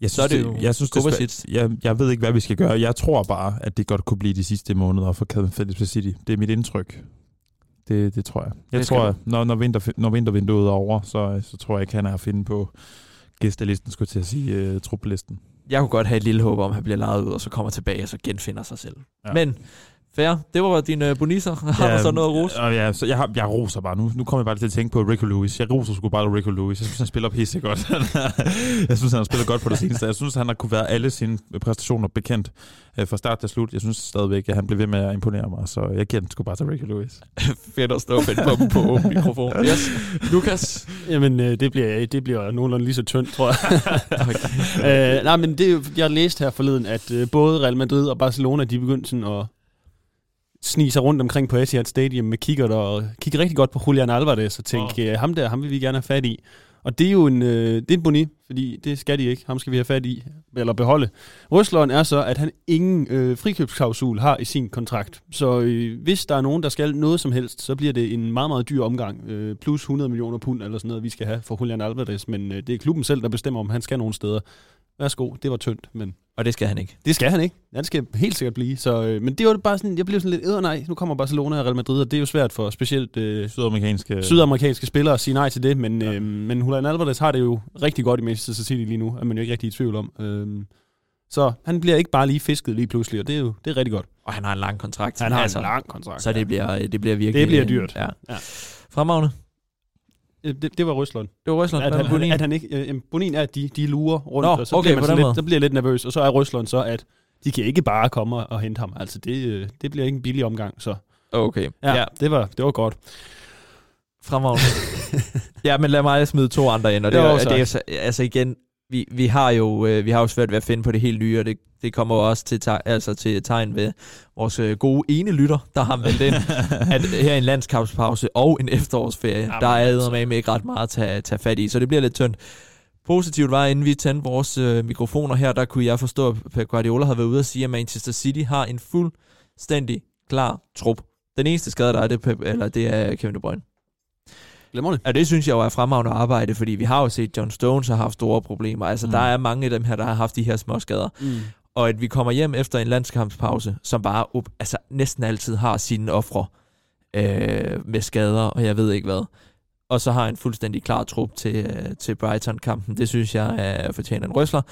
jeg Så er synes, det jo jeg, synes, det er jeg, jeg ved ikke, hvad vi skal gøre. Jeg tror bare, at det godt kunne blive de sidste måneder for Calvin Phillips City. Det er mit indtryk. Det, det tror jeg. Jeg Det tror, at når, når, vinter, når vintervinduet er over, så, så tror jeg ikke, han er at finde på gæstelisten, skulle jeg til at sige, uh, truppelisten. jeg kunne godt have et lille håb om, at han bliver lejet ud, og så kommer tilbage, og så genfinder sig selv. Ja. Men, fair. Det var dine uh, boniser. Har du så noget at rose? Og ja, så jeg, har, jeg roser bare. Nu, nu kommer jeg bare til at tænke på Rico Lewis. Jeg roser sgu bare Rico Lewis. Jeg synes, han spiller pisse godt. jeg synes, han har spillet godt på det seneste. Jeg synes, han har kunne være alle sine præstationer bekendt øh, fra start til slut. Jeg synes stadigvæk, at han blev ved med at imponere mig. Så jeg giver den sgu bare til Rico Lewis. Fedt at stå og finde på på åben mikrofon. Yes. Lukas. Jamen, øh, det, bliver, det bliver nogenlunde lige så tyndt, tror jeg. øh, nej, men det, jeg læste her forleden, at øh, både Real Madrid og Barcelona, de begyndte sådan at snige sig rundt omkring på Etihad Stadium med kikkert og kigge rigtig godt på Julian Alvarez og tænke, oh. ham der, ham vil vi gerne have fat i. Og det er jo en, øh, det er en boni, fordi det skal de ikke. Ham skal vi have fat i, eller beholde. Røsleren er så, at han ingen øh, frikøbsklausul har i sin kontrakt. Så øh, hvis der er nogen, der skal noget som helst, så bliver det en meget, meget dyr omgang. Øh, plus 100 millioner pund eller sådan noget, vi skal have for Julian Alvarez. Men øh, det er klubben selv, der bestemmer, om han skal nogen steder. Værsgo, det var tyndt, men Og det skal han ikke. det skal han ikke. Ja, det skal helt sikkert blive. Så, øh, men det var bare sådan, jeg blev sådan lidt, øh nej, nu kommer Barcelona og Real Madrid, og det er jo svært for specielt øh, Sydamerikanske... sydamerikanske spillere at sige nej til det, men, ja. øh, men Julian Alvarez har det jo rigtig godt i Manchester City lige nu, er man jo ikke rigtig i tvivl om. Øh, så han bliver ikke bare lige fisket lige pludselig, og det er jo det er rigtig godt. Og han har en lang kontrakt. Han har altså, en lang kontrakt. Så det bliver, det bliver virkelig... Det bliver dyrt. Ja. Ja. Fremragende. Øh, det, det var Røslund. Det var Røsland. At han, han, at han ikke, øh, Bonin er, at de, de lurer rundt, Nå, og så, okay, bliver man lidt, så bliver jeg lidt nervøs, og så er Røslund så, at de kan ikke bare komme og, og hente ham. Altså, det, øh, det bliver ikke en billig omgang, så Okay. ja, ja. Det, var, det var godt. Fremragende. ja, men lad mig smide to andre ind, og det, Jo, er, det er så- altså igen, vi, vi har jo øh, vi har jo svært ved at finde på det helt nye, og det, det kommer jo også til, teg- altså til tegn ved vores øh, gode ene lytter, der har meldt ind, at her er en landskampspause og en efterårsferie, Jamen, der er altså. med ikke ret meget at tage, tage fat i, så det bliver lidt tyndt. Positivt var, inden vi tændte vores øh, mikrofoner her, der kunne jeg forstå, at Pep Guardiola havde været ude og sige, at Manchester City har en fuldstændig klar trup. Den eneste skade, der er, det Pep, eller det er Kevin De Bruyne. Glemmer Ja, det synes jeg jo er fremragende arbejde, fordi vi har jo set, John Stones har haft store problemer. Altså, Mm. der er mange af dem her, der har haft de her små skader. Mm. Og at vi kommer hjem efter en landskampspause, som bare op, altså, næsten altid har sine ofre øh, med skader, og jeg ved ikke hvad. Og så har en fuldstændig klar trup til, øh, til Brighton-kampen. Det synes jeg er fortjener en røsler.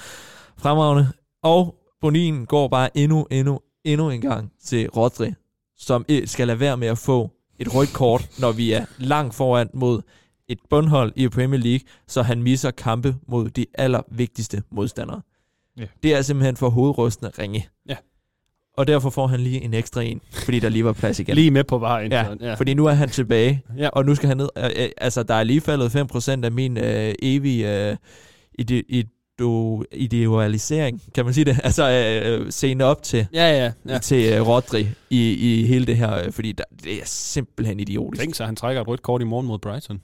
Fremragende. Og Bonin går bare endnu, endnu, endnu en gang til Rodri, som eh, skal lade være med at få et rødt kort, når vi er langt foran mod et bundhold i Premier League, så han misser kampe mod de allervigtigste modstandere. Ja. Det er simpelthen for hovedrystende ringe. Ja. Og derfor får han lige en ekstra en, fordi der lige var plads igen. Lige med på vejen. Ja, ja. fordi nu er han tilbage, Ja. og nu skal han ned. Øh, øh, altså, der er lige faldet 5% af min øh, evige øh, ide, ido, idealisering, kan man sige det? Altså, øh, scene op til, Ja, ja, ja. til øh, Rodri i, i hele det her, øh, fordi der, det er simpelthen idiotisk. Tænk sig, at han trækker et rødt kort i morgen mod Brighton.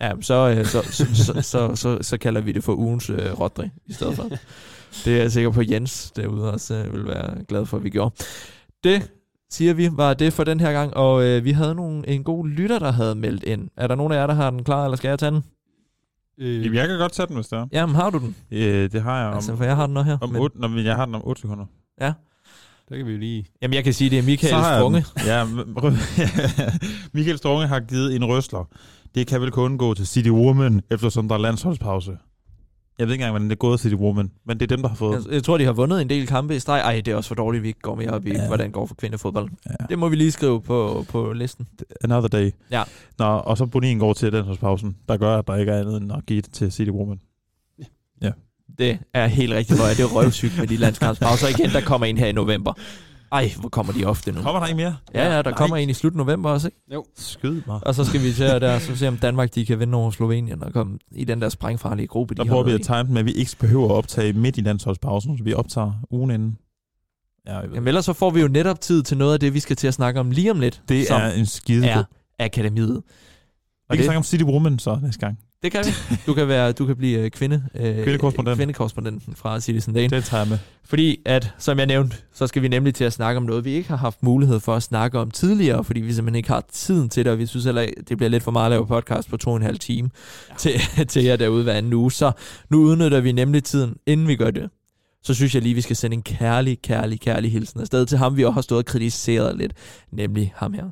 Ja, så, øh, så, så, så, så, så, så kalder vi det for ugens øh, Rodri i stedet for. Det er jeg sikker på, at Jens derude også øh, vil være glad for, at vi gjorde. Det, siger vi, var det for den her gang, og øh, vi havde nogle, en god lytter, der havde meldt ind. Er der nogen af jer, der har den klar, eller skal jeg tage den? Øh, Jamen, jeg kan godt tage den, hvis det er. Jamen, har du den? Øh, det har jeg om, Altså, for jeg har den også her. om men, 8, når jeg har den om 8 sekunder. Der kan vi jo lige... jamen, jeg kan sige, det er Michael Så har jeg Strunge. Ja, Michael Strunge har givet en røsler. Det kan vel kun gå til City Woman, eftersom der er landsholdspause. Jeg ved ikke engang, hvordan det er gået City Woman, men det er dem, der har fået. Jeg, jeg tror, de har vundet en del kampe i streg. Ej, det er også for dårligt, vi ikke går mere op i, Ja. ja. hvordan det går for kvindefodbold. Ja. Det må vi lige skrive på, på listen. Another day. Ja. Nå, og så Bonin går til landsholdspausen, der gør, at der ikke er andet end at give det til City Woman. Det er helt rigtigt, hvor er det røvsygt med de landskampspauser. Igen, der kommer en her i november. Ej, hvor kommer de ofte nu. Kommer der ikke mere? Ja, ja, der Nej. kommer en i slut november også, ikke? Skyd mig. Og så skal vi til at der, så se om Danmark de kan vinde over Slovenien og komme i den der sprængfarlige gruppe, Der de prøver vi at time med, at vi ikke behøver at optage midt i landsholdspausen, så vi optager ugen inden. Ja, jeg ved. Jamen ellers så får vi jo netop tid til noget af det, vi skal til at snakke om lige om lidt. det som er en skide er akademiet. Vi kan det, snakke om City Woman så næste gang. Det kan vi. Du kan, være, du kan blive øh, kvinde, øh, Kvindekorrespondent. kvindekorrespondenten fra Citizen Dane. Det tager jeg med. Fordi at, som jeg nævnte, så skal vi nemlig til at snakke om noget, vi ikke har haft mulighed for at snakke om tidligere, fordi vi simpelthen ikke har tiden til det, og vi synes heller, det bliver lidt for meget at lave podcast på to og en halv time ja. til, til jer derude hver anden uge. Så nu udnytter vi nemlig tiden, inden vi gør det. Så synes jeg lige, vi skal sende en kærlig, kærlig, kærlig hilsen afsted til ham, vi også har stået og kritiseret lidt, nemlig ham her.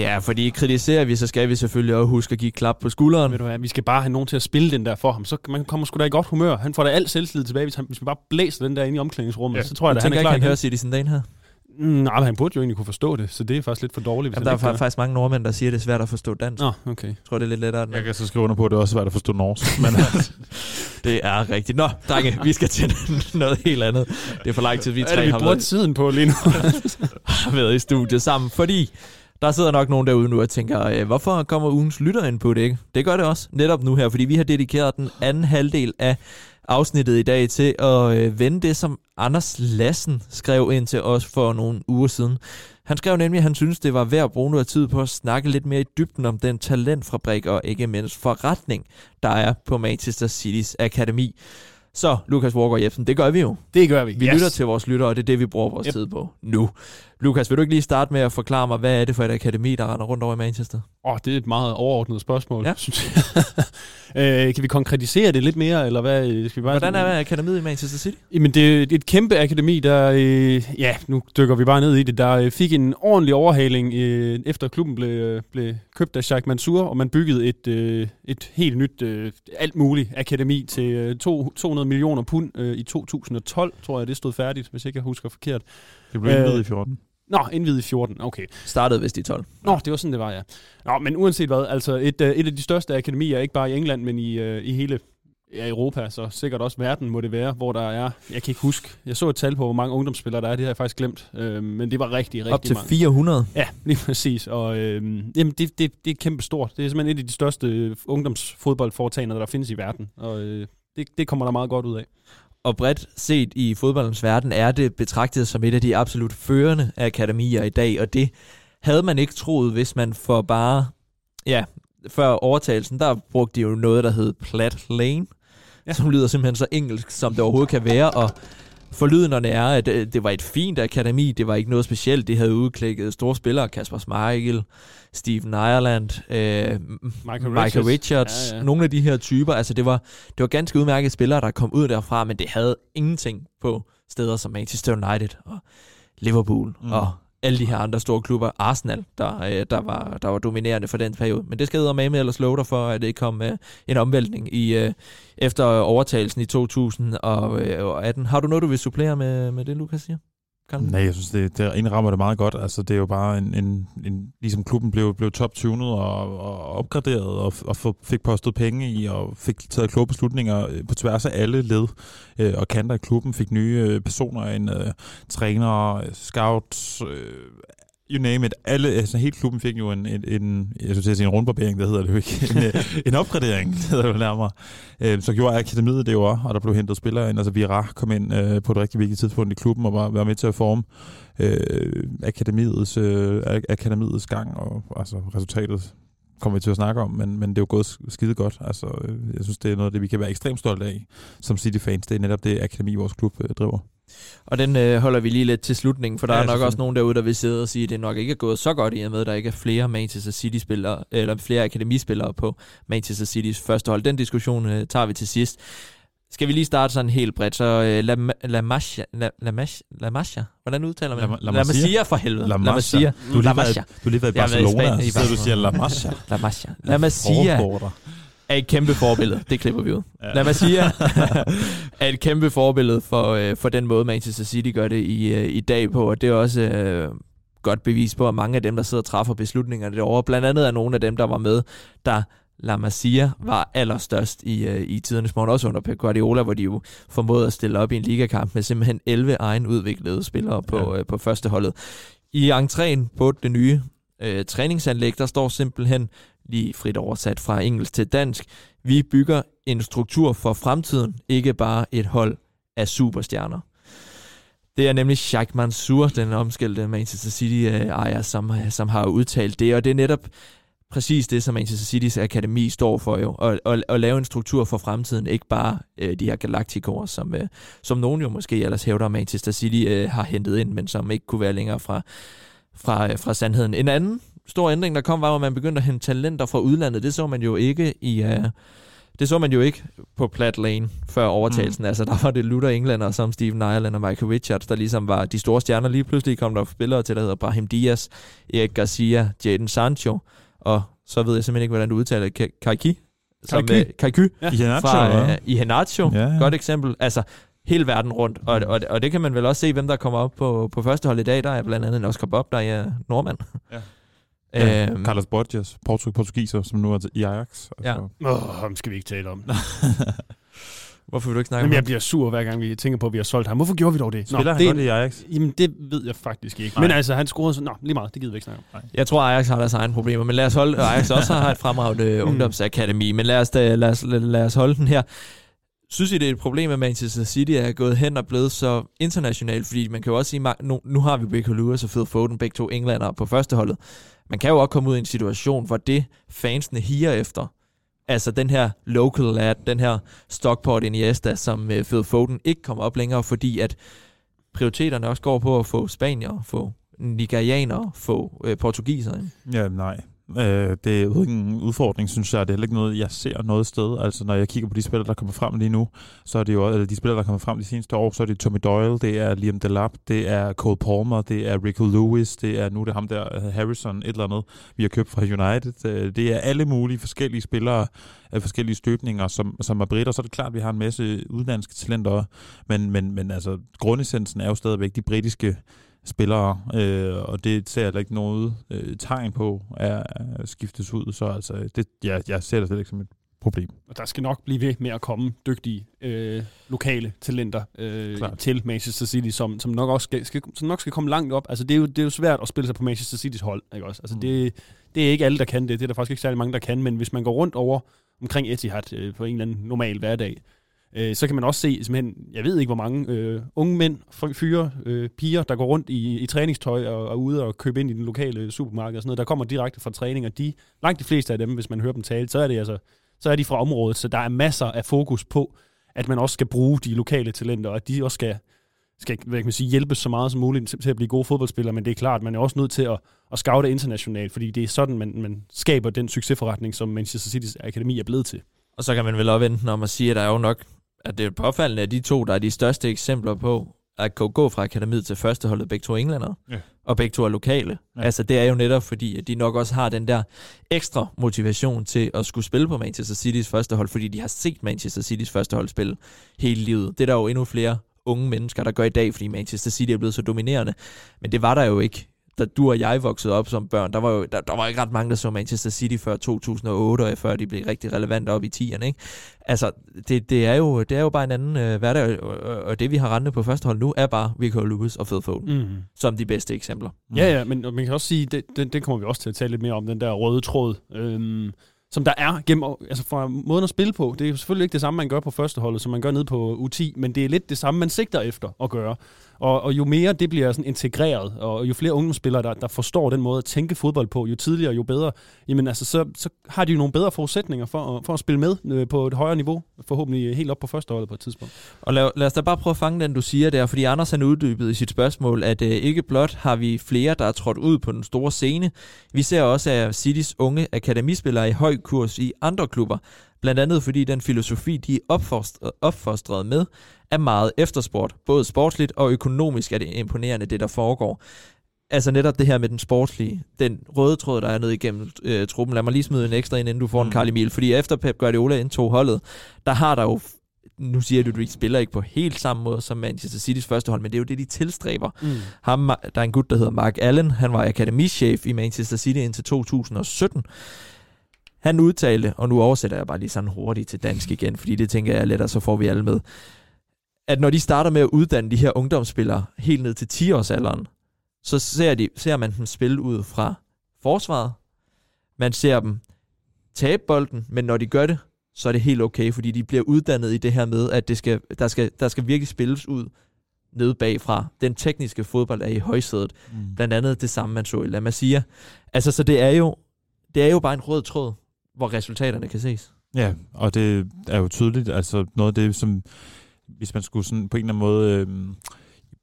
Ja, fordi kritiserer vi, så skal vi selvfølgelig også huske at give klap på skulderen. Ved du hvad, vi skal bare have nogen til at spille den der for ham. Så man kommer sgu da i godt humør. Han får da al selvtillid tilbage, hvis, han, hvis vi bare blæser den der ind i omklædningsrummet. Ja. Så tror jeg, Jeg at han tænker er ikke, klar han hører igen. Citizen Dane her. Mm, nej, men han burde jo egentlig kunne forstå det, så det er faktisk lidt for dårligt, hvis Jamen, der er han ikke fa- faktisk mange nordmænd, der siger, at det er svært at forstå dansk. Nå, okay. Jeg tror, det er lidt lettere. Jeg kan så skrive under på, at det er også svært at forstå norsk. Men Det er rigtigt. Nå, drenge, vi skal til noget helt andet. Det er for lang tid, vi er tre det, vi har bruger været, tiden på lige nu? har været i studiet sammen, fordi der sidder nok nogen derude nu og tænker, øh, hvorfor kommer ugens lytter ind på det ikke? Det gør det også netop nu her, fordi vi har dedikeret den anden halvdel af afsnittet i dag til at øh, vende det, som Anders Lassen skrev ind til os for nogle uger siden. Han skrev nemlig, at han synes, det var værd at bruge noget tid på at snakke lidt mere i dybden om den talentfabrik og ikke mindst forretning, der er på Manchester City's akademi. Så, Lukas Walker Jebsen, det gør vi jo. det gør vi. Vi yes. lytter til vores lyttere, og det er det, vi bruger vores Yep. yep. tid på nu. Lukas, vil du ikke lige starte med at forklare mig, hvad er det for et akademi, der render rundt over i Manchester? Åh, oh, det er et meget overordnet spørgsmål, Ja. synes jeg. øh, kan vi konkretisere det lidt mere, eller hvad? øh, Skal vi bare Hvordan er akademiet i Manchester City? Jamen, det er et kæmpe akademi, der, øh, ja, nu dykker vi bare ned i det, der øh, fik en ordentlig overhaling, øh, efter klubben blev, øh, blev købt af Sheikh Mansour, og man byggede et, øh, et helt nyt, øh, alt muligt akademi til øh, to, 200 millioner pund øh, i 2012, tror jeg, det stod færdigt, hvis ikke jeg husker forkert. Det blev indvidet Øh, i 14. Nå, indvidet i 14, okay. Startede vist i 12. Nå, det var sådan, det var, ja. Nå, men uanset hvad, altså et, øh, et af de største akademier, ikke bare i England, men i, øh, i hele ja, Europa, så sikkert også verden må det være, hvor der er, jeg kan ikke huske, jeg så et tal på, hvor mange ungdomsspillere der er, det har jeg faktisk glemt, øh, men det var rigtig, rigtig Op til mange. 400. Ja, lige præcis, og øh, jamen, det, det, det er kæmpe stort. Det er simpelthen et af de største øh, ungdomsfodboldforetagender, der findes i verden, og øh, det, det kommer der meget godt ud af. Og bredt set i fodboldens verden er det betragtet som et af de absolut førende akademier i dag, og det havde man ikke troet, hvis man for bare, ja, før overtagelsen, der brugte de jo noget, der hed Plat Lane, Ja. som lyder simpelthen så engelsk, som det overhovedet kan være, og forlydenderne er, at øh, det var et fint akademi, det var ikke noget specielt, det havde udklækket store spillere, Kasper Schmeichel, Steven Ireland, øh, Michael Michael Richards. Richards, Ja, ja. nogle af de her typer, altså det var, det var ganske udmærkede spillere, der kom ud derfra, men det havde ingenting på steder som Manchester United og Liverpool Mm. mm. og alle de her andre store klubber. Arsenal, der, øh, der, var, der var dominerende for den periode. Men det skal med med ellers love dig for, at det kom øh, en omvæltning i, øh, efter overtagelsen i 2018. Øh, Har du noget, du vil supplere med, med det, Lukas siger? Kan Nej, jeg synes, det, det indrammer det meget godt. Altså, det er jo bare en, en, en ligesom klubben blev, blev top-tunet og, og opgraderet og, og få- fik postet penge i og fik taget kloge beslutninger øh, på tværs af alle led øh, og kanter i klubben, fik nye øh, personer ind, øh, trænere, scouts, øh, you name it. Alle, altså hele klubben fik jo en, en, en jeg skulle til at sige en rundbarbering, det hedder det jo ikke, en, øh, en opgradering, det hedder det jo nærmere. Øh, så gjorde akademiet det jo også, og der blev hentet spillere ind. Altså Vira kom ind øh, på et rigtig vigtigt tidspunkt i klubben og var, var med til at forme øh, akademiets, øh, akademiets gang, og altså resultatet kommer vi til at snakke om, men, men det er jo gået skide godt. Altså, øh, jeg synes, det er noget af det, vi kan være ekstremt stolte af som City-fans. Det er netop det akademi, vores klub øh, driver. Og den øh, holder vi lige lidt til slutningen, for der Ja, er nok også nogen derude, der vil sidde og sige, at det nok ikke er gået så godt i og med, at der ikke er flere Manchester City-spillere, eller flere akademispillere på Manchester Citys første hold. Den diskussion øh, tager vi til sidst. Skal vi lige starte sådan helt bredt, så øh, La, La, Masia, La, La, Masia, La Masia, hvordan udtaler man La- det? La La Masia? Masia for helvede. La La Masia. Du har La lige, været, i været i Barcelona, Spanien- i så du siger La Barcelona. Masia. La Masia. La Masia. Er et kæmpe forbillede. Det klipper vi ud. Ja. Lad mig sige, er et kæmpe forbillede for, øh, for den måde, Manchester City gør det i, øh, i dag på, og det er også øh, godt bevis på, at mange af dem, der sidder og træffer beslutningerne derovre, blandt andet er nogle af dem, der var med, der La Masia var allerstørst i, øh, i tidernes morgen, også under Pep Guardiola, hvor de jo formåede at stille op i en ligakamp med simpelthen 11 egenudviklede spillere på, Ja. øh, på førsteholdet. I entréen på det nye øh, træningsanlæg, der står simpelthen lige frit oversat fra engelsk til dansk, vi bygger en struktur for fremtiden, ikke bare et hold af superstjerner. Det er nemlig Sheikh Mansour, den omskældte Manchester City-ejer, som, som har udtalt det, og det er netop præcis det, som Manchester City's akademi står for jo, at, at, at lave en struktur for fremtiden, ikke bare øh, de her galaktikere, som, øh, som nogen jo måske ellers hævder, at Manchester City øh, har hentet ind, men som ikke kunne være længere fra, fra, øh, fra sandheden. En anden stor ændring, der kom, var, at man begyndte at hente talenter fra udlandet. Det så man jo ikke i... Uh, det så man jo ikke på Plat Lane før overtagelsen. Mm. Altså, der var det Luther Englander som Steven Ireland og Michael Richards, der ligesom var de store stjerner. Lige pludselig kom der spillere til, der hedder Brahim Diaz, Erik Garcia, Jadon Sancho, og så ved jeg simpelthen ikke, hvordan du udtaler Kaiki? Som, Kaiky. øh, Kaiky I Henacho, fra ja. Iheanacho. Ja, ja. Godt eksempel. Altså, hele verden rundt. Og, og, og det kan man vel også se, hvem der kommer op på, på første hold i dag. Der er blandt andet en Oscar Bob, der er nordmand. Ja. Ja, Øhm, Carlos Borges, portug- portugiser, som nu er i Ajax. Altså, Åh, ham skal vi ikke tale om. Hvorfor vil du ikke snakke Jamen, om jeg ham? bliver sur, hver gang vi tænker på, at vi har solgt ham. Hvorfor gjorde vi dog det? Spiller han det, godt i Ajax? Jamen, det ved jeg faktisk ikke. Nej. Men altså, han scorede så... Nå, lige meget, det gider vi ikke snakke om. Jeg tror, Ajax har deres egne problemer, men lad os holde... Ajax også har et fremragende Mm. ungdomsakademi, men lad os, da, lad, os, lad, lad os holde den her. Synes I, det er et problem, at Manchester City er gået hen og blevet så internationalt? Fordi man kan jo også sige, nu, nu har vi Rico Lewis og Phil Foden, begge to englænder på førsteholdet. Man kan jo også komme ud i en situation, hvor det fansene higer efter, altså den her local lad, den her Stockport Iniesta, som uh, Phil Foden ikke kommer op længere, fordi at prioriteterne også går på at få spanier, få nigerianere, få øh, portugiser. Ja, nej. Øh, det er jo ikke en udfordring, synes jeg. Det er heller ikke noget, jeg ser noget sted. Altså, når jeg kigger på de spillere, der kommer frem lige nu, så er det jo, eller de spillere, der kommer frem de seneste år, så er det Tommy Doyle, det er Liam Delap, det er Cole Palmer, det er Rico Lewis, det er nu det er ham der, øh, Harrison, et eller andet, vi har købt fra United. Øh, det er alle mulige forskellige spillere af forskellige støbninger, som, som er britter. Så er det klart, at vi har en masse udenlandske talenter, men, men, men altså, grundessensen er jo stadigvæk de britiske spillere, øh, og det ser jeg da ikke noget øh, tegn på at skiftes ud, så altså, det, ja, jeg ser det slet ikke som et problem. Og der skal nok blive ved med at komme dygtige øh, lokale talenter øh, Klart. til Manchester City, som, som nok også skal, skal, som nok skal komme langt op. Altså, det er, jo, det er jo svært at spille sig på Manchester Citys hold. Ikke også? Altså, Mm. det, det er ikke alle, der kan det. Det er der faktisk ikke særlig mange, der kan. Men hvis man går rundt over omkring Etihad øh, på en eller anden normal hverdag, øh, så kan man også se, simpelthen, jeg ved ikke hvor mange øh, unge mænd, fyre, øh, piger, der går rundt i, i træningstøj og, og er ude og købe ind i den lokale supermarked og sådan noget, der kommer direkte fra træning, og de, langt de fleste af dem, hvis man hører dem tale, så er det altså, så er de fra området, så der er masser af fokus på, at man også skal bruge de lokale talenter, og at de også skal, skal hvad kan man sige, hjælpes så meget som muligt til, til at blive gode fodboldspillere, men det er klart, man er også nødt til at, at scoute internationalt, fordi det er sådan, man, man skaber den succesforretning, som Manchester City's akademi er blevet til. Og så kan man vel opvente den om at sige, at der er jo nok, at det er påfaldende, at de to, der er de største eksempler på, at kunne gå fra akademiet til førsteholdet, begge to er englænder, Ja. og begge to er lokale. Ja. Altså det er jo netop fordi, at de nok også har den der ekstra motivation til at skulle spille på Manchester Citys førstehold, fordi de har set Manchester Citys førstehold spille hele livet. Det er der jo endnu flere unge mennesker, der gør i dag, fordi Manchester City er blevet så dominerende. Men det var der jo ikke da du og jeg voksede op som børn, der var jo der, der var ikke ret mange, der så Manchester City før 2008, og før de blev rigtig relevante op i 10'erne. Ikke? Altså, det, det, er jo, det er jo bare en anden øh, hverdag, og, og, det vi har rendet på første hold nu, er bare Rico Lewis og Phil Foden, mm. Som de bedste eksempler. Ja, ja, men man kan også sige, det, det, det kommer vi også til at tale lidt mere om, den der røde tråd, øhm, som der er gennem, altså fra måden at spille på. Det er selvfølgelig ikke det samme, man gør på førsteholdet, som man gør nede på U10, men det er lidt det samme, man sigter efter at gøre. Og, og jo mere det bliver sådan integreret, og jo flere ungdomsspillere, der, der forstår den måde at tænke fodbold på, jo tidligere, jo bedre, jamen altså, så, så har de jo nogle bedre forudsætninger for, at- for at spille med øh, på et højere niveau, forhåbentlig øh, helt op på førsteholdet på et tidspunkt. Og lad, lad os da bare prøve at fange den, du siger der, fordi Anders han uddybede i sit spørgsmål, at øh, ikke blot har vi flere, der er trådt ud på den store scene, vi ser også, at Citys unge akademispillere i høj kurs i andre klubber, blandt andet fordi den filosofi, de er opfostret, opfostret med, er meget efterspurgt. Både sportsligt og økonomisk er det imponerende, det der foregår. Altså netop det her med den sportslige, den røde tråd, der er nede igennem øh, truppen. Lad mig lige smide en ekstra ind, inden du får en Mm. Carl Emil. Fordi efter Pep Guardiola indtog holdet, der har der jo nu siger du, at de spiller ikke på helt samme måde som Manchester Citys første hold, men det er jo det, de tilstræber. Mm. Ham, der er en gut, der hedder Mark Allen. Han var akademichef i Manchester City indtil 2017. Han udtalte, og nu oversætter jeg bare lige sådan hurtigt til dansk igen, fordi det tænker jeg er lettere, så får vi alle med, at når de starter med at uddanne de her ungdomsspillere helt ned til 10-årsalderen, så ser, de, ser man dem spille ud fra forsvaret. Man ser dem tabe bolden, men når de gør det, så er det helt okay, fordi de bliver uddannet i det her med, at det skal, der, skal, der skal virkelig spilles ud nede bagfra. Den tekniske fodbold er i højsædet. Mm. Blandt andet det samme, man så i La Masia. Altså, så det er jo, det er jo bare en rød tråd, hvor resultaterne kan ses. Ja, og det er jo tydeligt, altså noget af det, som hvis man skulle sådan på en eller anden måde øh,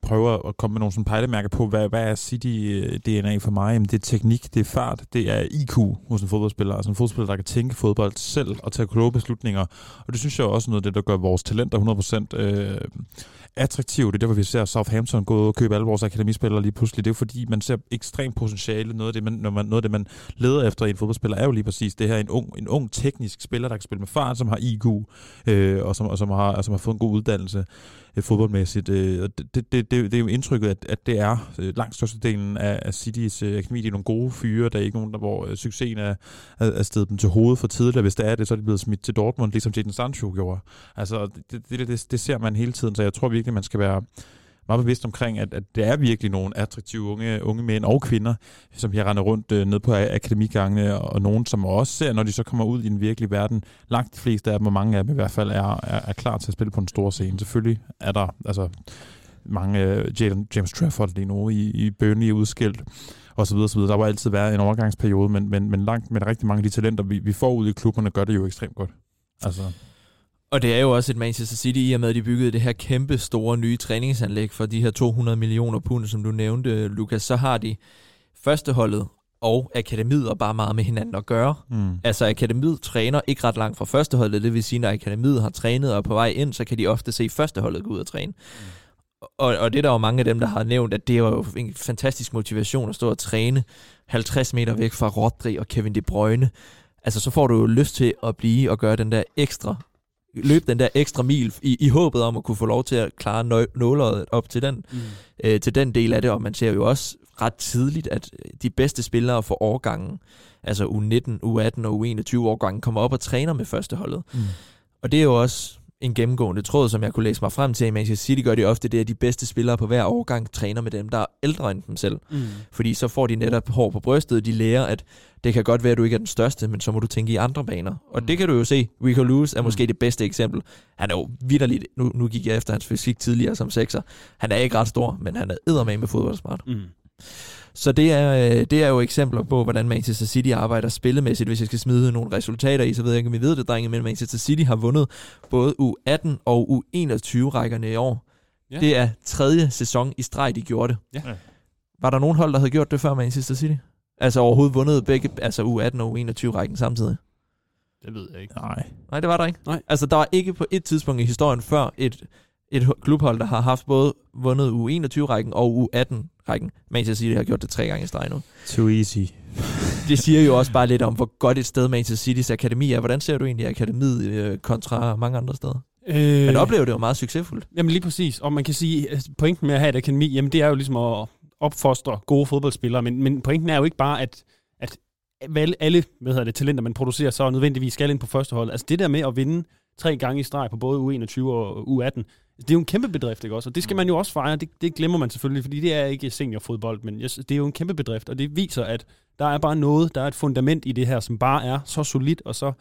prøve at komme med nogle sådan pejlemærker på, hvad, hvad er City-DNA øh, for mig? Jamen, det er teknik, det er fart, det er IQ hos en fodboldspiller. Altså en fodboldspiller, der kan tænke fodbold selv og tage kloge beslutninger. Og det synes jeg også er noget af det, der gør vores talenter 100% øh, attraktive. Det er derfor, vi ser Southampton gå og købe alle vores akademispillere lige pludselig. Det er jo fordi, man ser ekstremt potentiale. Noget af det, man, når man, noget af det, man leder efter i en fodboldspiller, er jo lige præcis det her. En ung, en ung teknisk spiller, der kan spille med fart, som har IQ, øh, og, som, og som, har, og som har fået en god uddannelse øh, fodboldmæssigt. Øh, og det, det, det, det, er jo indtrykket, at, at det er øh, langt størstedelen af, af Citys øh, akademi. De er nogle gode fyre. Der er ikke nogen, der, hvor øh, succesen er, er, er stedet dem til hovedet for tidligt. Hvis det er det, så er de blevet smidt til Dortmund, ligesom Jadon Sancho gjorde. Altså, det, det, det, det ser man hele tiden, så jeg tror virkelig, man skal være meget bevidst omkring, at, at det er virkelig nogle attraktive unge, unge mænd og kvinder, som her render rundt øh, ned på akademigangene, og, og nogen, som også ser, når de så kommer ud i den virkelige verden, langt de fleste af dem, og mange af dem i hvert fald, er, er, er klar til at spille på en stor scene. Selvfølgelig er der altså, mange øh, James Trafford lige nu i, i Burnley udskilt, og så videre, så videre. Der var altid været en overgangsperiode, men, men, men langt med rigtig mange af de talenter, vi, vi får ud i klubberne, gør det jo ekstremt godt. Altså, og det er jo også et Manchester City, i og med at de byggede det her kæmpe store nye træningsanlæg for de her 200 millioner pund, som du nævnte, Lukas, så har de førsteholdet og akademiet og bare meget med hinanden at gøre. mm. Altså akademiet træner ikke ret langt fra førsteholdet, det vil sige, når akademiet har trænet og er på vej ind, så kan de ofte se førsteholdet gå ud og træne. Og, og det er der jo mange af dem, der har nævnt, at det er jo en fantastisk motivation at stå og træne 50 meter væk fra Rodri og Kevin De Bruyne. Altså så får du jo lyst til at blive og gøre den der ekstra løbe den der ekstra mil i, i håbet om at kunne få lov til at klare nø- nåleret op til den, Mm. øh, til den del af det, og man ser jo også ret tidligt, at de bedste spillere for årgangen, altså U19, U18 og U21 årgangen, kommer op og træner med førsteholdet. Mm. Og det er jo også en gennemgående tråd, som jeg kunne læse mig frem til. I Manchester City gør det ofte, det at de bedste spillere på hver årgang træner med dem, der er ældre end dem selv. Mm. Fordi så får de netop hår på brystet, de lærer, at det kan godt være, at du ikke er den største, men så må du tænke i andre baner. Og Mm. det kan du jo se. Rico Lewis er måske Mm. det bedste eksempel. Han er jo vidderligt, nu, nu gik jeg efter hans fysik tidligere som sekser. Han er ikke ret stor, men han er eddermame med fodboldsmart. Mm. Så det er, øh, det er jo eksempler på, hvordan Manchester City arbejder spillemæssigt. Hvis jeg skal smide nogle resultater i, så ved jeg ikke, om I ved det, drenge, men Manchester City har vundet både U18 og U21-rækkerne i år. Ja. Det er tredje sæson i streg, de gjorde det. Ja. Ja. Var der nogen hold, der havde gjort det før Manchester City? Altså overhovedet vundet begge, altså U18 og U21-rækken samtidig? Det ved jeg ikke. Nej. Nej, det var der ikke. Nej. Altså, der var ikke på et tidspunkt i historien før et, et klubhold, der har haft både vundet U21-rækken og U18-rækken. Manchester City har gjort det tre gange i streg nu. Too easy. Det siger jo også bare lidt om, hvor godt et sted Manchester City's akademi er. Hvordan ser du egentlig akademiet øh, kontra mange andre steder? Øh, Man oplever det jo meget succesfuldt. Jamen lige præcis. Og man kan sige, at pointen med at have et akademi, jamen det er jo ligesom at opfostre gode fodboldspillere, men, men pointen er jo ikke bare, at, at alle hvad hedder det, talenter, man producerer, så nødvendigvis skal ind på første hold. Altså det der med at vinde tre gange i streg på både U21 og U18, det er jo en kæmpe bedrift, ikke også? Og det skal man jo også fejre. Det, det glemmer man selvfølgelig, fordi det er ikke seniorfodbold, men det er jo en kæmpe bedrift, og det viser, at der er bare noget, der er et fundament i det her, som bare er så solidt og så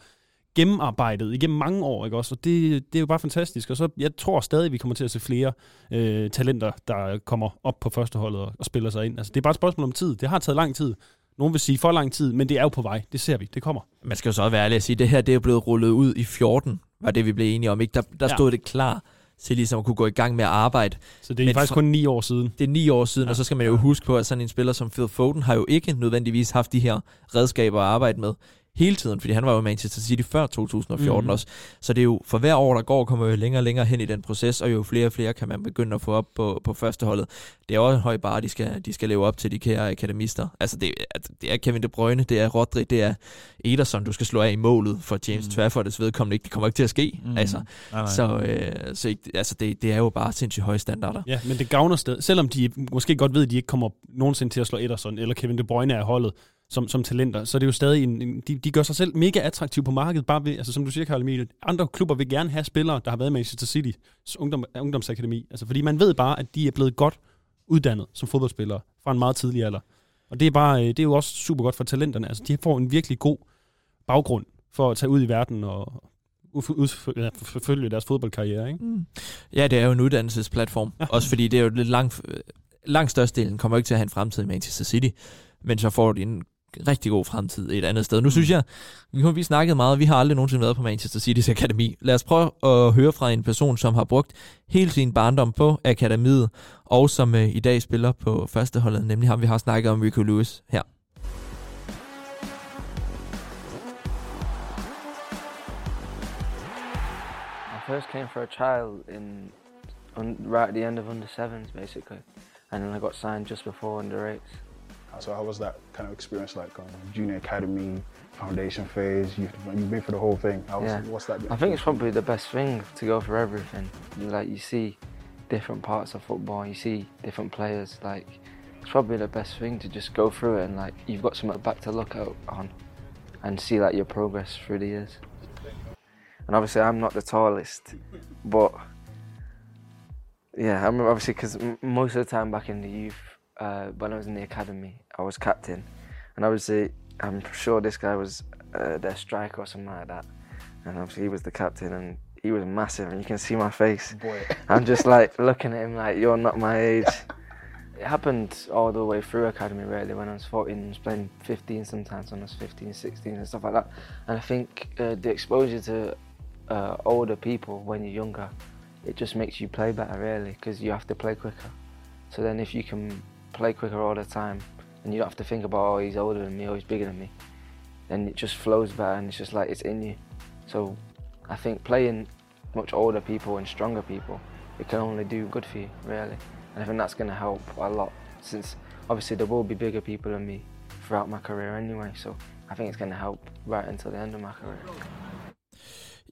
gennemarbejdet igennem mange år, ikke også? Og det, det er jo bare fantastisk. Og så, jeg tror stadig, vi kommer til at se flere øh, talenter, der kommer op på førsteholdet og, og spiller sig ind. Altså, det er bare et spørgsmål om tid. Det har taget lang tid. Nogen vil sige for lang tid, men det er jo på vej. Det ser vi. Det kommer. Man skal jo så også være ærlig at sige, at det her det er blevet rullet ud i 14, var det vi blev enige om. Ikke? Der, der Ja. stod det klar til ligesom at kunne gå i gang med at arbejde. Så det er Men faktisk kun ni år siden. Det er ni år siden. Ja. og så skal man jo huske på, at sådan en spiller som Phil Foden har jo ikke nødvendigvis haft de her redskaber at arbejde med hele tiden, fordi han var jo Manchester City før 2014 Mhm. mm. også. Så det er jo, for hver år, der går, kommer jo længere og længere hen i den proces, og jo flere og flere kan man begynde at få op på, på førsteholdet. Det er også en høj bare, de skal, de skal leve op til de kære akademister. Altså det, altså, det er Kevin De Bruyne, det er Rodri, det er Ederson, du skal slå af i målet for James Mm. Trafford's vedkommende. Ikke, det kommer ikke til at ske. Mm. Altså, Nej, nej. så øh, så ikke, altså det, det er jo bare sindssygt høje standarder. Ja, men det gavner sted. Selvom de måske godt ved, at de ikke kommer nogensinde til at slå Ederson, eller Kevin De Bruyne er holdet som, som talenter, så er det jo stadig en, en de, de gør sig selv mega attraktive på markedet, bare ved, altså som du siger, Karl Emil, andre klubber vil gerne have spillere, der har været i Manchester City's ungdom, ungdomsakademi. Altså fordi man ved bare, at de er blevet godt uddannet som fodboldspillere fra en meget tidlig alder. Og det er, bare, øh, det er jo også super godt for talenterne. Altså de får en virkelig god baggrund for at tage ud i verden og forfølge deres fodboldkarriere. Ikke? Mm. Ja, det er jo en uddannelsesplatform. Ja. Også fordi det er jo lidt langt, langt størstedelen kommer ikke til at have en fremtid i Manchester City, men så får de en rigtig god fremtid et andet sted. Nu synes jeg, vi har vi snakket meget, vi har aldrig nogensinde været på Manchester City's akademi. Lad os prøve at høre fra en person, som har brugt hele sin barndom på akademiet, og som øh, i dag spiller på førsteholdet, nemlig ham, vi har snakket om, Rico Lewis her. I first came for a trial in un, right at the end of under sevens basically, and then I got signed just before under eights. So how was that kind of experience like? Um, junior academy, foundation phase. You've, you've been for the whole thing. How was, Yeah. What's that? been? I think it's probably the best thing to go for everything. Like you see different parts of football, you see different players. Like it's probably the best thing to just go through it and like you've got something back to look out on and see like your progress through the years. And obviously, I'm not the tallest, but yeah, I remember obviously because m- most of the time back in the youth, uh, when I was in the academy, I was captain, and obviously, I'm sure this guy was uh, their striker or something like that, and obviously he was the captain and he was massive, and you can see my face. Boy. I'm just like looking at him like you're not my age. It happened all the way through academy really. When I was 14, I was playing 15 sometimes when I was 15, 16 and stuff like that. And I think uh, the exposure to uh, older people when you're younger, it just makes you play better really because you have to play quicker. So then if you can play quicker all the time and you don't have to think about oh he's older than me or he's bigger than me, then it just flows better and it's just like it's in you. So I think playing much older people and stronger people, it can only do good for you, really. And I think that's going to help a lot, since obviously there will be bigger people than me throughout my career anyway. So I think it's going to help right until the end of my career.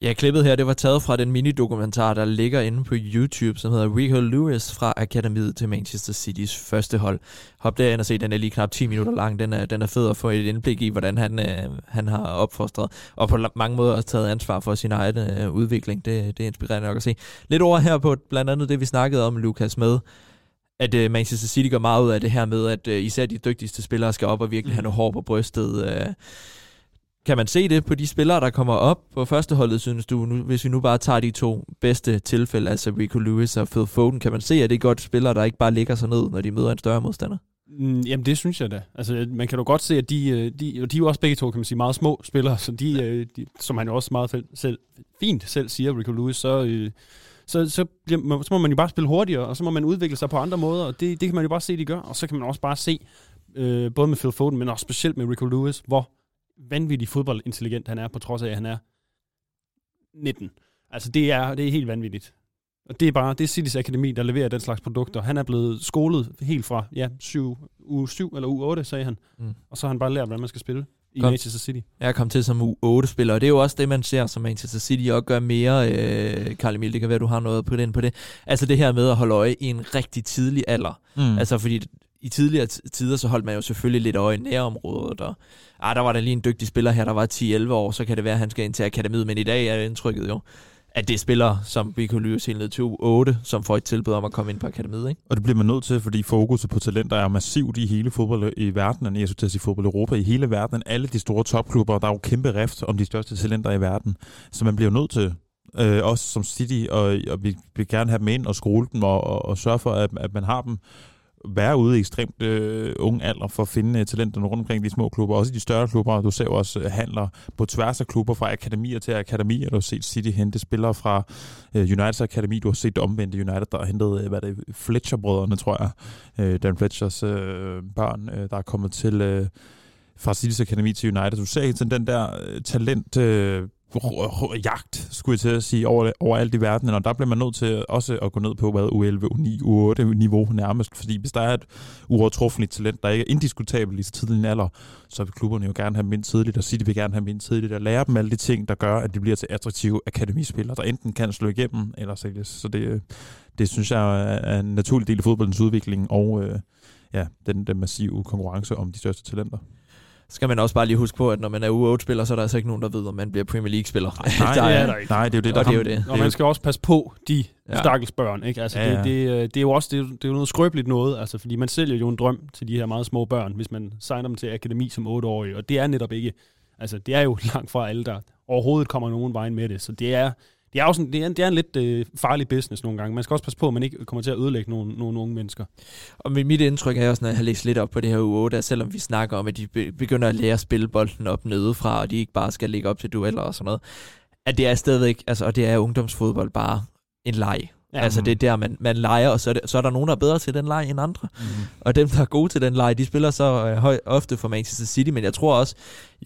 Ja, klippet her, det var taget fra den minidokumentar, der ligger inde på YouTube, som hedder Rico Lewis fra Akademiet til Manchester Citys første hold. Hop derind og se, den er lige knap 10 minutter lang. Den er, den er fed at få et indblik i, hvordan han, øh, han har opfostret, og på mange måder også taget ansvar for sin egen øh, udvikling. Det, det er inspirerende nok at se. Lidt over her på blandt andet det, vi snakkede om, Lukas, med at øh, Manchester City går meget ud af det her med, at øh, især de dygtigste spillere skal op og virkelig have noget hår på brystet. Øh, kan man se det på de spillere, der kommer op på førsteholdet, synes du? Nu, hvis vi nu bare tager de to bedste tilfælde, altså Rico Lewis og Phil Foden, kan man se, at det er godt spillere, der ikke bare ligger sig ned, når de møder en større modstander? Mm, jamen, det synes jeg da. Altså, man kan jo godt se, at de, øh, de, og de er jo også begge to, kan man sige, meget små spillere, så de, øh, de som han jo også meget selv, fint selv siger, Rico Lewis, så, øh, så, så, bliver, så må man jo bare spille hurtigere, og så må man udvikle sig på andre måder, og det, det kan man jo bare se, de gør. Og så kan man også bare se, øh, både med Phil Foden, men også specielt med Rico Lewis, hvor vanvittig fodboldintelligent han er, på trods af, at han er 19. Altså, det er, det er helt vanvittigt. Og det er bare, det er Citys Akademi, der leverer den slags produkter. Han er blevet skolet helt fra, ja, 7, uge 7 eller uge 8, sagde han. Mm. Og så har han bare lært, hvordan man skal spille i Godt. Manchester City. Jeg kom til som U8-spiller, og det er jo også det, man ser som Manchester City også gør mere, øh, Karl Emil, det kan være, du har noget på den på det. Altså det her med at holde øje i en rigtig tidlig alder. Mm. Altså fordi i tidligere tider, så holdt man jo selvfølgelig lidt øje i nærområdet, og ah, der var der lige en dygtig spiller her, der var 10-11 år, så kan det være, at han skal ind til akademiet, men i dag er indtrykket jo, at det er spillere, som vi kunne lyve helt ned til 8, som får et tilbud om at komme ind på akademiet, ikke? Og det bliver man nødt til, fordi fokuset på talenter er massivt i hele fodbold i verden, jeg skulle til at sige fodbold i Europa, i hele verden. Alle de store topklubber, der er jo kæmpe rift om de største talenter i verden. Så man bliver nødt til, øh, også som City, og, og vi vil gerne have dem ind og skrue dem og, og, og sørge for, at, at man har dem være ude i ekstremt øh, unge alder for at finde øh, talenterne rundt omkring de små klubber, også i de større klubber. Du ser jo også øh, handler på tværs af klubber, fra akademier til akademier. Du har set City hente spillere fra øh, Uniteds akademi. Du har set omvendte United, der har hentet øh, hvad er det, Fletcher-brødrene, tror jeg. Øh, Dan Fletchers øh, børn, øh, der er kommet til øh, fra City's akademi til United. Du ser hele tiden den der øh, talent... Øh, jagt, skulle jeg til at sige, over, over alt i verden, og der bliver man nødt til også at gå ned på, hvad U11, U9, U8 niveau nærmest, fordi hvis der er et uovertruffenligt talent, der ikke er indiskutabelt i så tidlig en alder, så vil klubberne jo gerne have dem ind tidligt, og City vil gerne have dem ind tidligt, og lære dem alle de ting, der gør, at de bliver til attraktive akademispillere, der enten kan slå igennem, eller sælges. Så det, det synes jeg er en naturlig del af fodboldens udvikling, og øh, ja, den, den massive konkurrence om de største talenter. Skal man også bare lige huske på, at når man er U8-spiller, så er der altså ikke nogen, der ved, om man bliver Premier League-spiller. Nej, Der det er- er der ikke. Nej, det er jo det, der Og det er jo det. Og man skal også passe på de Ja. ja. stakkels børn, ikke? Altså, Ja, ja, ja. Det, det, øh, det, er jo også det, er det er jo noget skrøbeligt noget, altså, fordi man sælger jo en drøm til de her meget små børn, hvis man signer dem til akademi som 8-årige, og det er netop ikke, altså, det er jo langt fra alle, der overhovedet kommer nogen vejen med det, så det er, det er jo sådan, det er, det er en lidt øh, farlig business nogle gange. Man skal også passe på, at man ikke kommer til at ødelægge nogle, nogle unge mennesker. Og mit, mit indtryk er også, når jeg har læst lidt op på det her U8, at selvom vi snakker om, at de begynder at lære at spille bolden op nedefra, og de ikke bare skal ligge op til dueller og sådan noget, at det er stadigvæk, altså, og det er ungdomsfodbold bare en leg. Ja. Altså det er der, man, man leger, og så er, det, så er der nogen, der er bedre til den leg end andre. Mhm. Og dem, der er gode til den leg, de spiller så øh, høj, ofte for Manchester City, men jeg tror også,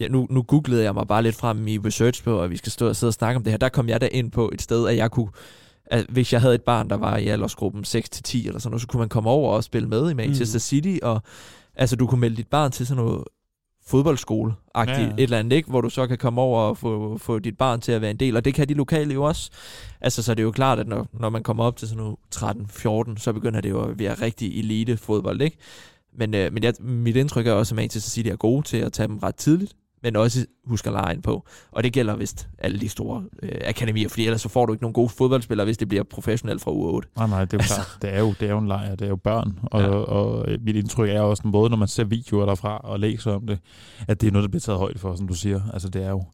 ja, nu, nu googlede jeg mig bare lidt frem i research på, at vi skal stå og sidde og snakke om det her, der kom jeg da ind på et sted, at jeg kunne at hvis jeg havde et barn, der var i aldersgruppen 6-10 eller sådan noget, så kunne man komme over og spille med i Manchester Mm. City, og altså du kunne melde dit barn til sådan noget fodboldskole ja, Ja, et eller andet, ikke? hvor du så kan komme over og få, få dit barn til at være en del, og det kan de lokale jo også. Altså, så er det jo klart, at når, når man kommer op til sådan noget 13-14, så begynder det jo at være rigtig elite fodbold, ikke? Men, øh, men jeg, mit indtryk er også, at Manchester City er gode til at tage dem ret tidligt, men også husker lejen på. Og det gælder vist alle de store øh, akademier, fordi ellers så får du ikke nogen gode fodboldspillere, hvis det bliver professionelt fra uge 8. Nej, nej, det er jo Altså. klart. Det er jo, det er jo en lejr, det er jo børn. Og, Ja. ja. og, mit indtryk er også, både når man ser videoer derfra og læser om det, at det er noget, der bliver taget højde for, som du siger. Altså det er jo,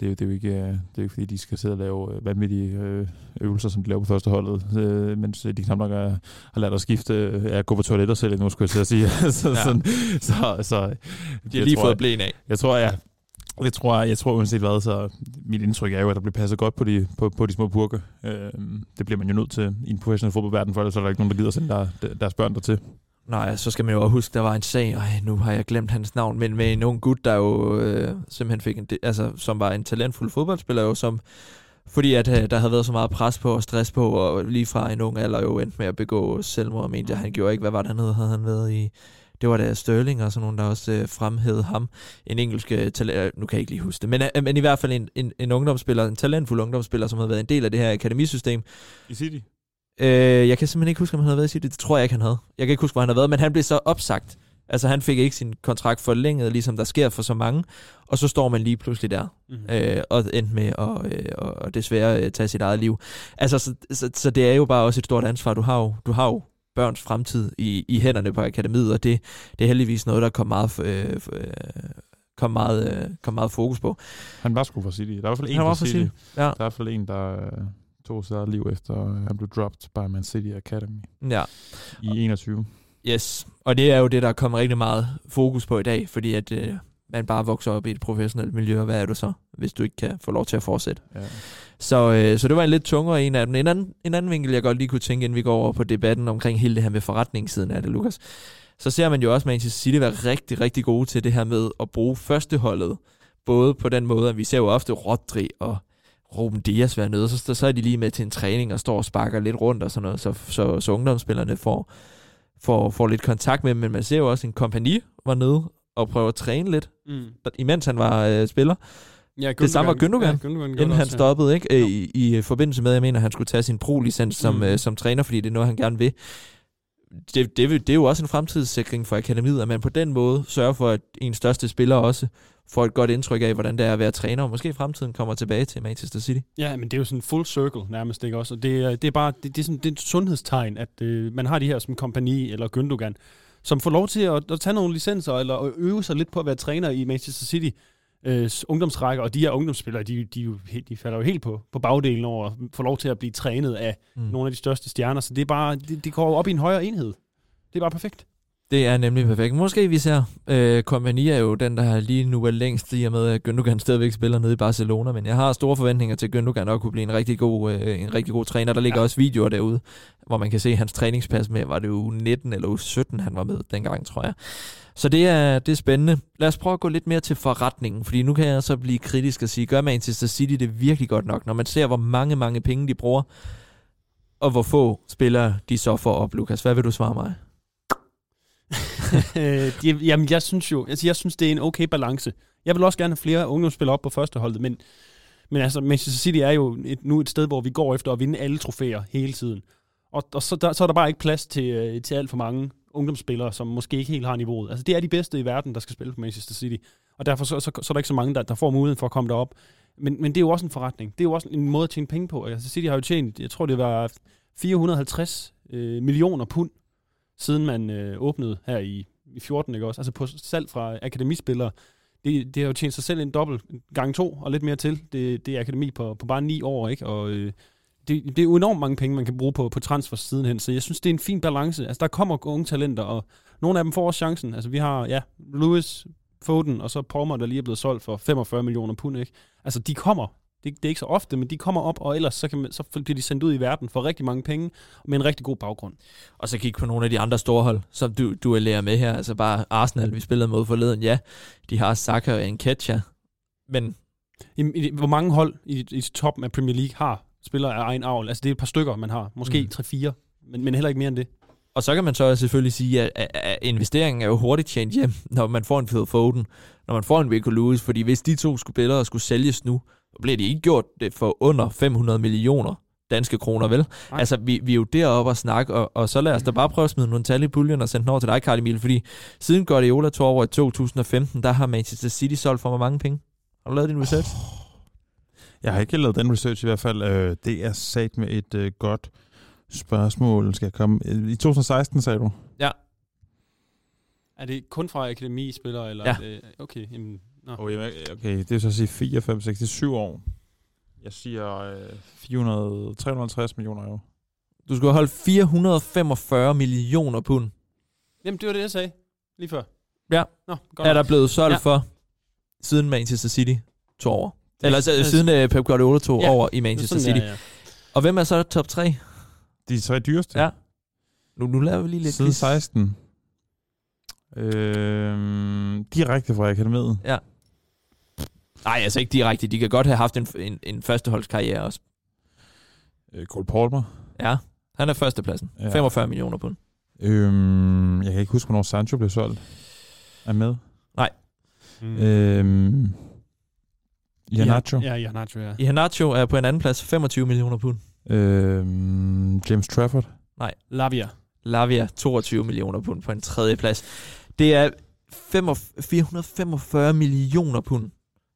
det er, det er jo ikke, øh, det er jo ikke fordi, de skal sidde og lave øh, vanvittige øh, øvelser, som de laver på første holdet, øh, mens de knap nok er, har lært at skifte, øh, at gå på toiletter selv nu, skulle jeg til at sige. så, Ja. ja. sådan, så, så, De har jeg lige tror, fået blæn af. jeg tror, jeg, jeg tror, jeg tror uanset hvad, så mit indtryk er jo, at der bliver passet godt på de, på, på de små burke. Øh, det bliver man jo nødt til i en professionel fodboldverden, for ellers er der ikke nogen, der gider sende der, deres børn dertil. Nej, så skal man jo også huske, der var en sag, og nu har jeg glemt hans navn, men med en ung gut, der jo øh, simpelthen fik en, altså, som var en talentfuld fodboldspiller jo, som fordi at øh, der havde været så meget pres på og stress på, og lige fra en ung alder jo endte med at begå selvmord, mente jeg, han gjorde ikke, hvad var det han havde han været i, det var da Sterling og sådan nogen, der også øh, fremhævede ham, en engelsk øh, talent, øh, nu kan jeg ikke lige huske det, men, øh, men i hvert fald en, en, en ungdomsspiller, en talentfuld ungdomsspiller, som havde været en del af det her akademisystem, I City? Øh, jeg kan simpelthen ikke huske, om han havde været i City. Det tror jeg ikke, han havde. Jeg kan ikke huske, hvor han havde været, men han blev så opsagt. Altså, han fik ikke sin kontrakt forlænget, ligesom der sker for så mange. Og så står man lige pludselig der, Mm. øh, og endte med at øh, og desværre øh, tage sit eget liv. Altså, så, så, så det er jo bare også et stort ansvar. Du har jo, du har jo børns fremtid i, i hænderne på akademiet, og det, det er heldigvis noget, der kom meget, øh, øh, kom meget, øh, kom meget fokus på. Han var sgu for City. Der er i hvert fald en for City. City. Ja. Der er i hvert fald en, der øh, tog sit eget liv efter, øh, han blev dropped by Man City Academy ja. i 21. Yes, og det er jo det, der er kommet rigtig meget fokus på i dag, fordi at øh, man bare vokser op i et professionelt miljø, og hvad er du så, hvis du ikke kan få lov til at fortsætte? Ja. Så, øh, så det var en lidt tungere en af dem. En anden, en anden vinkel, jeg godt lige kunne tænke, inden vi går over på debatten omkring hele det her med forretningssiden af det, Lukas. Så ser man jo også Manchester City være rigtig, rigtig gode til det her med at bruge førsteholdet. Både på den måde, at vi ser jo ofte Rodri og Ruben Dias være nede, så, så er de lige med til en træning og står og sparker lidt rundt og sådan noget, så, så, så ungdomsspillerne får, får, får lidt kontakt med dem, men man ser jo også en kompagni var nede og prøver at træne lidt, Mm. imens han var øh, spiller. Ja, Det samme var Gündogan, Ja, Gündogan inden han også, ja. stoppede, ikke? Øh, I, I forbindelse med, at jeg mener, at han skulle tage sin pro-licens som, Mm. øh, som træner, fordi det er noget, han gerne vil. Det, det, det er jo også en fremtidssikring for akademiet, at man på den måde sørger for, at en største spiller også får et godt indtryk af, hvordan det er at være træner, og måske i fremtiden kommer tilbage til Manchester City. Ja, men det er jo sådan full circle nærmest, ikke også? Og det, er- det er bare, det, det, er sådan, det er et sundhedstegn, at øh, man har de her som kompagni eller Gündogan, som får lov til at, at tage nogle licenser, eller at øve sig lidt på at være træner i Manchester City øh, ungdomsrækker, og de her ungdomsspillere, de, de, de falder jo helt på, på bagdelen over at få lov til at blive trænet af Mm. nogle af de største stjerner, så det er bare, det, det går jo op i en højere enhed. Det er bare perfekt. Det er nemlig perfekt. Måske vi ser, øh, Kompagni er jo den, der lige nu er længst i og med, at Gündogan stadigvæk spiller nede i Barcelona, men jeg har store forventninger til, at Gündogan også kunne blive en rigtig god, øh, en rigtig god træner. Der ligger ja. også videoer derude, hvor man kan se hans træningspas med, var det u 19 eller u 17, han var med dengang, tror jeg. Så det er, det er spændende. Lad os prøve at gå lidt mere til forretningen, fordi nu kan jeg så blive kritisk og sige, gør Manchester City det virkelig godt nok, når man ser, hvor mange, mange penge de bruger, og hvor få spillere de så får op, Lukas. Hvad vil du svare mig? Øh, de, jamen, jeg synes jo, altså, jeg synes, det er en okay balance. Jeg vil også gerne have flere ungdomsspillere op på førsteholdet, men, men altså, Manchester City er jo et, nu et sted, hvor vi går efter at vinde alle trofæer hele tiden. Og, og så, der, så er der bare ikke plads til, øh, til alt for mange ungdomsspillere, som måske ikke helt har niveauet. Altså, det er de bedste i verden, der skal spille for Manchester City. Og derfor så, så, så er der ikke så mange, der, der får muligheden for at komme derop. Men, men det er jo også en forretning. Det er jo også en måde at tjene penge på. Altså, City har jo tjent, jeg tror det var 450 øh, millioner pund, siden man øh, åbnede her i, i 14, ikke også? Altså på salg fra akademispillere. Det, det har jo tjent sig selv en dobbelt gang to og lidt mere til. Det, det er akademi på, på bare ni år, ikke? Og øh, det, det er jo enormt mange penge, man kan bruge på, på transfer sidenhen, så jeg synes, det er en fin balance. Altså, der kommer unge talenter, og nogle af dem får også chancen. Altså, vi har, ja, Lewis, Foden, og så Palmer, der lige er blevet solgt for 45 millioner pund, ikke? Altså, de kommer. Det, det er ikke så ofte, men de kommer op, og ellers så, kan man, så bliver de sendt ud i verden for rigtig mange penge, med en rigtig god baggrund. Og så kigge på nogle af de andre store hold, som du, du er lærer med her. Altså bare Arsenal, vi spillede mod forleden. Ja, de har Saka og Nketiah. Men I, i, hvor mange hold i, i toppen af Premier League har spillere af egen avl. Altså det er et par stykker, man har. Måske Mm. 3-4, men, men heller ikke mere end det. Og så kan man så selvfølgelig sige, at, at, investeringen er jo hurtigt tjent hjem, når man får en Phil Foden, når man får en Rico Lewis, fordi hvis de to spillere skulle sælges nu, bliver de ikke gjort det for under 500 millioner danske kroner, vel? Nej. Altså, vi, vi er jo deroppe og snakke, og, og så lad os da bare prøve at smide nogle tal i puljen og sende den over til dig, Carl Emil, fordi siden Guardiola tog over i 2015, der har Manchester City solgt for hvor mange penge? Har du lavet din research? Jeg har ikke lavet den research i hvert fald. Øh, det er sat med et øh, godt spørgsmål. Skal jeg komme? Øh, I 2016, sagde du? Er det kun fra akademispillere? Eller Ja. er det, okay, jamen, nå. Jamen, okay, det er så at sige 4, 5, 6, 7 år. Jeg siger øh, 400, 350 millioner euro. Du skulle have holdt 445 millioner pund. Jamen, det var det, jeg sagde lige før. Ja. Nå, godt er der nok. blevet solgt Ja. ja. for, siden Manchester City tog over. Eller så, altså- siden uh, Pep Guardiola tog Ja, ja, over i Det er Manchester sådan, City. ja, ja. Og hvem er så top 3? De tre dyreste? Ja. Nu, nu laver vi lige lidt Siden quiz. 16. Øh, direkte fra akademiet. Nej, altså ikke direkte. De kan godt have haft en, en, en førsteholdskarriere også. Øh, Cole Palmer. Ja, han er førstepladsen. Ja. Ja. 45 millioner pund. Øhm, jeg kan ikke huske, hvornår Sancho blev solgt. Er med? Mm. Øhm, Iheanacho. Ja, ja, Nacho, ja. Iheanacho er på en anden plads. 25 millioner pund. Øhm, James Trafford. Lavia. Lavia 22 millioner pund på en tredje plads. Det er 45 445 millioner pund.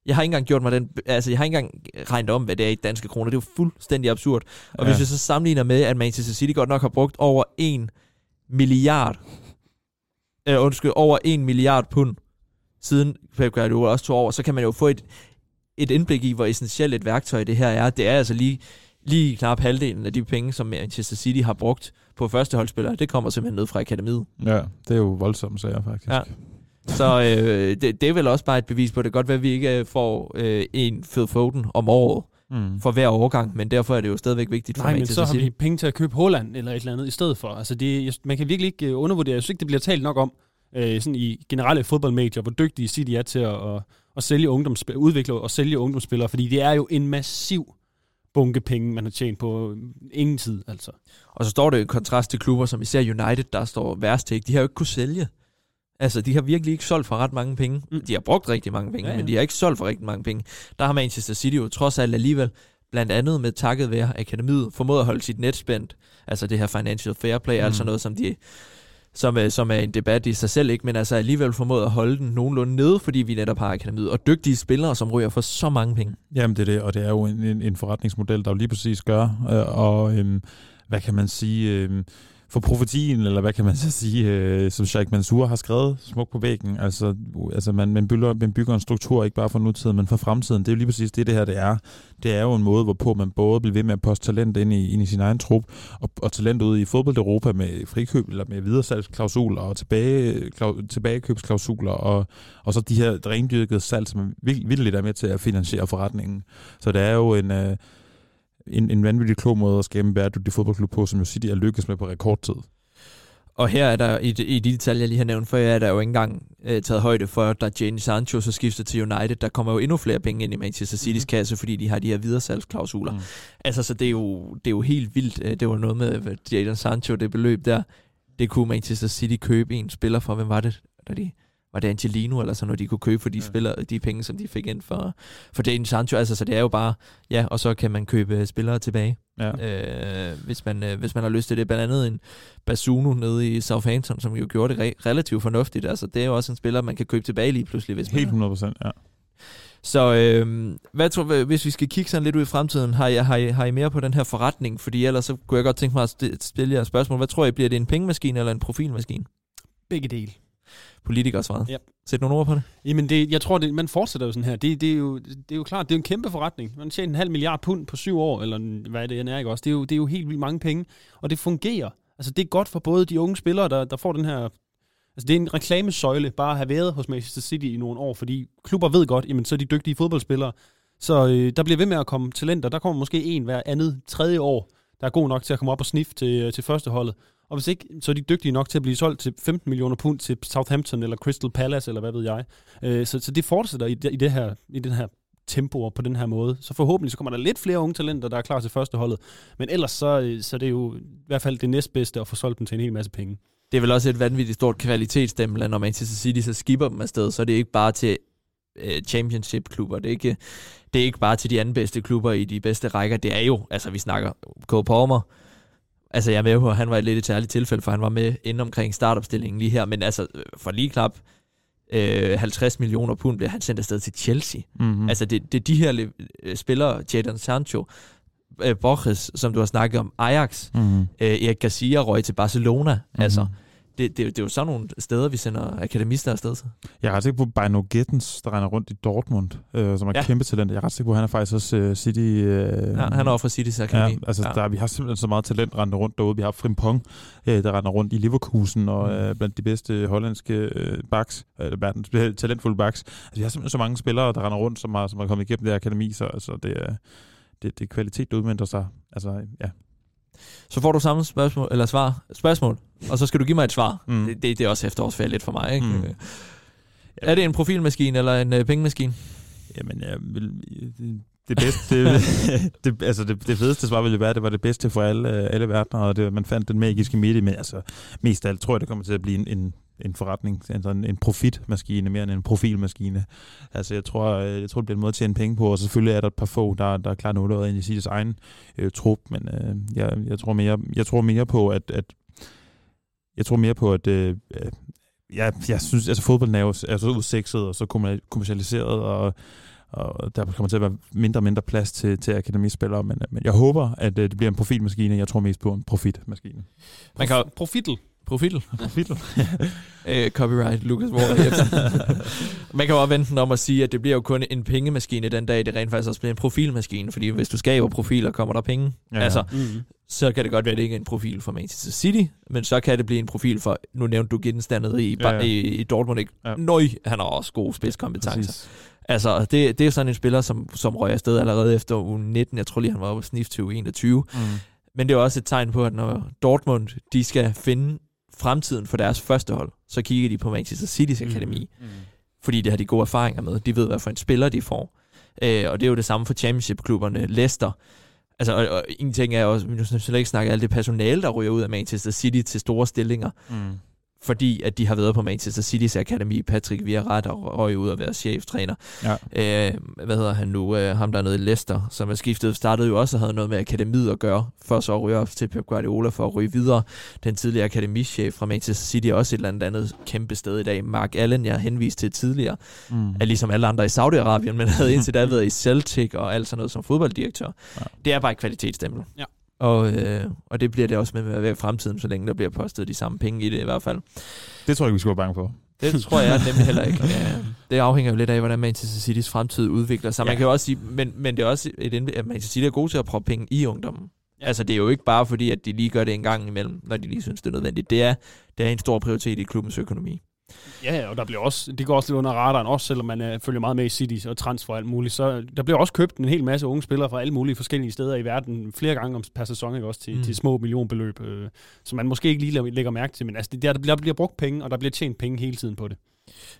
Jeg har ikke engang gjort mig den, altså jeg har ikke engang regnet om, hvad det er i danske kroner. Det er jo fuldstændig absurd. Og Ja. hvis vi så sammenligner med, at Manchester City godt nok har brugt over 1 milliard, eller undskyld, over 1 milliard pund, siden Pep Guardiola også tog over, så kan man jo få et, et indblik i, hvor essentielt et værktøj det her er. Det er altså lige, lige knap halvdelen af de penge, som Manchester City har brugt på førsteholdsspillere. Det kommer simpelthen ned fra akademiet. Ja, det er jo voldsomme sager, faktisk. Ja. Så øh, det, det er vel også bare et bevis på, det kan godt være, at vi ikke øh, får øh, en Phil Foden om året Mm. for hver overgang, men derfor er det jo stadigvæk vigtigt for Nej, men så har vi penge til at købe Holland eller et eller andet i stedet for. Altså det, man kan virkelig ikke øh, undervurdere, jeg synes ikke, det bliver talt nok om øh, sådan i generelle fodboldmedier, hvor dygtige City er til at, at, at sælge ungdomsspil, udvikle og sælge ungdomsspillere, fordi det er jo en massiv bunke penge, man har tjent på øh, ingen tid, altså. Og så står det i kontrast til klubber som især United, der står værst til. De har jo ikke kunne sælge. Altså, de har virkelig ikke solgt for ret mange penge. Mm. De har brugt rigtig mange penge, Ja, ja, men de har ikke solgt for rigtig mange penge. Der har Manchester City jo trods alt alligevel, blandt andet med takket være akademiet, formået at holde sit net spændt. Altså det her financial fair play, mm. altså noget, som de som, øh, som er en debat i sig selv, ikke? men altså alligevel formået at holde den nogenlunde nede, fordi vi netop har akademiet, og dygtige spillere, som ryger for så mange penge. Jamen, det er det, og det er jo en, en, en forretningsmodel, der jo lige præcis gør, øh, og øhm, hvad kan man sige, øhm, for profetien, eller hvad kan man så sige, øh, som Sheikh Mansour har skrevet smuk på væggen, altså, altså man, man, bygger, man bygger en struktur, ikke bare for nutiden, men for fremtiden. Det er jo lige præcis det, det her det er. Det er jo en måde, hvorpå man både bliver ved med at poste talent ind i, ind i sin egen trup, og, og talent ud i fodbold Europa med frikøb, eller med videresalgsklausuler, og tilbage, klau, tilbagekøbsklausuler, og, og så de her rendyrkede salg, som er virkelig, virkelig er med til at finansiere forretningen. Så det er jo en, øh, en, en vanvittig klog måde at skabe en bæredygtig fodboldklub på, som jo City er lykkes med på rekordtid. Og her er der, i de, i de detaljer, jeg lige har nævnt før, er der jo ikke engang øh, taget højde for, da Jane Sancho så skifter til United. Der kommer jo endnu flere penge ind i Manchester City's Mhm. kasse, fordi de har de her videresalgsklausuler. Mm. Altså, så det er, jo, det er jo helt vildt. Øh, Det var noget med hvad Jadon Sancho, det beløb der. Det kunne Manchester City købe en spiller for. Hvem var det? Da de, var det Angelino eller sådan noget, de kunne købe for de, Ja. spillere, de penge, som de fik ind for, for Jadon Sancho. Altså, så det er jo bare, ja, og så kan man købe øh, spillere tilbage Ja. øh, hvis, man, øh, hvis man har lyst til det. Blandt andet en Basuno nede i Southampton, som jo gjorde det re- relativt fornuftigt. Altså, det er jo også en spiller, man kan købe tilbage lige pludselig, hvis Helt 100 procent, ja. Så øh, hvad tror, hvis vi skal kigge sådan lidt ud i fremtiden, har I, har, I, har I mere på den her forretning? Fordi ellers så kunne jeg godt tænke mig at st- stille jer et spørgsmål. Hvad tror I, bliver det en pengemaskine eller en profilmaskine? Begge dele. Politikers svaret. Ja. Sæt nogle ord på det. Jamen, det, jeg tror, det, man fortsætter jo sådan her. Det, det, er jo, det er jo klart, det er en kæmpe forretning. Man tjener en halv milliard pund på syv år, eller hvad det er, ikke også? Det er, jo, det er jo helt vildt mange penge, og det fungerer. Altså, det er godt for både de unge spillere, der, der får den her... Altså, det er en reklamesøjle, bare at have været hos Manchester City i nogle år, fordi klubber ved godt, jamen, så er de dygtige fodboldspillere. Så øh, der bliver ved med at komme talenter. Der kommer måske en hver andet, tredje år, der er god nok til at komme op og sniffe til, til førsteholdet. Og hvis ikke, så er de dygtige nok til at blive solgt til 15 millioner pund til Southampton eller Crystal Palace, eller hvad ved jeg. Øh, så, så det fortsætter i, i, det her, i den her tempoer på den her måde. Så forhåbentlig så kommer der lidt flere unge talenter, der er klar til første holdet. Men ellers så, øh, så det er det jo i hvert fald det næstbedste at få solgt dem til en hel masse penge. Det er vel også et vanvittigt stort kvalitetsstempel, når Manchester City så skipper dem afsted, så er det ikke bare til øh, championship-klubber. Det er, ikke, det er ikke bare til de anden bedste klubber i de bedste rækker. Det er jo, altså vi snakker K. Palmer, Altså jeg er med på, at han var et lidt et særligt tilfælde, for han var med inden omkring startopstillingen lige her, men altså for lige knap øh, 50 millioner pund bliver han sendt afsted til Chelsea. Mm-hmm. Altså det, det er de her øh, spillere, Jadon Sancho, øh, Borges, som du har snakket om, Ajax, mm-hmm. øh, Erik Garcia røg til Barcelona. Mm-hmm. Altså det, det, det er jo sådan nogle steder, vi sender akademister afsted til. Jeg er ret sikker på Bino Gittens, der render rundt i Dortmund, øh, som er Ja. kæmpe talent. Jeg er ret sikker på, at han er faktisk også øh, City... Øh, Ja, han er over fra City's Akademi. Ja, altså Ja. Der, vi har simpelthen så meget talent rendende rundt derude. Vi har Frimpong, øh, der render rundt i Leverkusen, og Mm. øh, blandt de bedste hollandske øh, backs, verdens talentfulde backs. Altså, vi har simpelthen så mange spillere, der render rundt, som har, som har kommet igennem det her akademi, så altså, det, er, det, det er kvalitet, der udmyndter sig. Altså, ja. Så får du samme spørgsmål, eller svar, spørgsmål, og så skal du give mig et svar. Mm. Det, det, det er også efterårsferie lidt for mig, ikke? Mm. Mm. Er det en profilmaskine eller en øh, pengemaskine? Jamen, jeg vil, det, det bedste, det, det, altså det, det fedeste svar ville være, at det var det bedste for alle, alle verdener, og det, man fandt den magiske midt men altså mest af alt tror jeg, det kommer til at blive en, en, en forretning, altså en, en profitmaskine mere end en profilmaskine. Altså jeg tror, øh, jeg tror, det bliver en måde at tjene penge på, og selvfølgelig er der et par få, der, der er klart noget ind i sit egen øh, trup, men øh, jeg, jeg, tror mere, jeg tror mere på, at, at jeg tror mere på, at øh, øh, jeg, jeg synes, altså fodbolden er jo er så udsekset og så kommer- kommercialiseret, og og der kommer til at være mindre og mindre plads til, til akademispillere, men, men jeg håber, at øh, det bliver en profilmaskine. Jeg tror mest på en profitmaskine. Man kan Profitel. Profil. Profil? øh, copyright, Lucas Moore. Man kan jo også vente den om at sige, at det bliver jo kun en pengemaskine den dag, det rent faktisk også bliver en profilmaskine. Fordi hvis du skaber profiler, kommer der penge. Ja. Altså, Mm. så kan det godt være, at det ikke er en profil for Manchester City, men så kan det blive en profil for, nu nævnte du genstandet i, Ja, ja, i, i Dortmund, ikke? Ja. Nøj, han har også gode spidskompetencer. Præcis. Altså, det, det er sådan en spiller, som, som røg afsted allerede efter uge 19. Jeg tror lige, han var oppe på snif til uge 21. Mm. Men det er også et tegn på, at når Dortmund de skal finde fremtiden for deres første hold, så kigger de på Manchester City's akademi. Mm. Fordi det har de gode erfaringer med. De ved, hvad for en spiller de får. Øh, og det er jo det samme for championship-klubberne. Leicester. Altså, og, og en ting er også, vi skal slet ikke snakke alt det personale, der ryger ud af Manchester City til store stillinger, Mm. Fordi at de har været på Manchester City's akademi. Patrick Vieira, der røg ud og være cheftræner. Ja. Øh, hvad hedder han nu? Øh, ham der er nede i Leicester, som er skiftet, startede jo også og havde noget med akademiet at gøre, for så at ryge op til Pep Guardiola for at ryge videre. Den tidligere akademichef fra Manchester City er også et eller andet andet kæmpe sted i dag. Mark Allen, jeg har henvist til tidligere, Mm. er ligesom alle andre i Saudi-Arabien, men havde indtil da været i Celtic og alt sådan noget som fodbolddirektør. Ja. Det er bare et kvalitetsstempel. Ja. Og, øh, og det bliver det også med at være i fremtiden, så længe der bliver postet de samme penge i det i hvert fald. Det tror jeg ikke, vi skal være bange for. Det tror jeg nemlig heller ikke. Ja, det afhænger jo lidt af, hvordan Manchester City's fremtid udvikler sig. Man Ja. kan jo også sige, men, men det er også et indblik, at Manchester City er gode til at proppe penge i ungdommen. Altså, det er jo ikke bare fordi, at de lige gør det en gang imellem, når de lige synes, det er nødvendigt. Det er, det er en stor prioritet i klubbens økonomi. Ja, og der bliver også, det går også lidt under radaren, også selvom man uh, følger meget med i City og transfer og alt muligt. Så der bliver også købt en hel masse unge spillere fra alle mulige forskellige steder i verden, flere gange om per sæson, ikke? også til, Mm. til små millionbeløb, øh, som man måske ikke lige lægger mærke til. Men altså, det, der, der bliver brugt penge, og der bliver tjent penge hele tiden på det.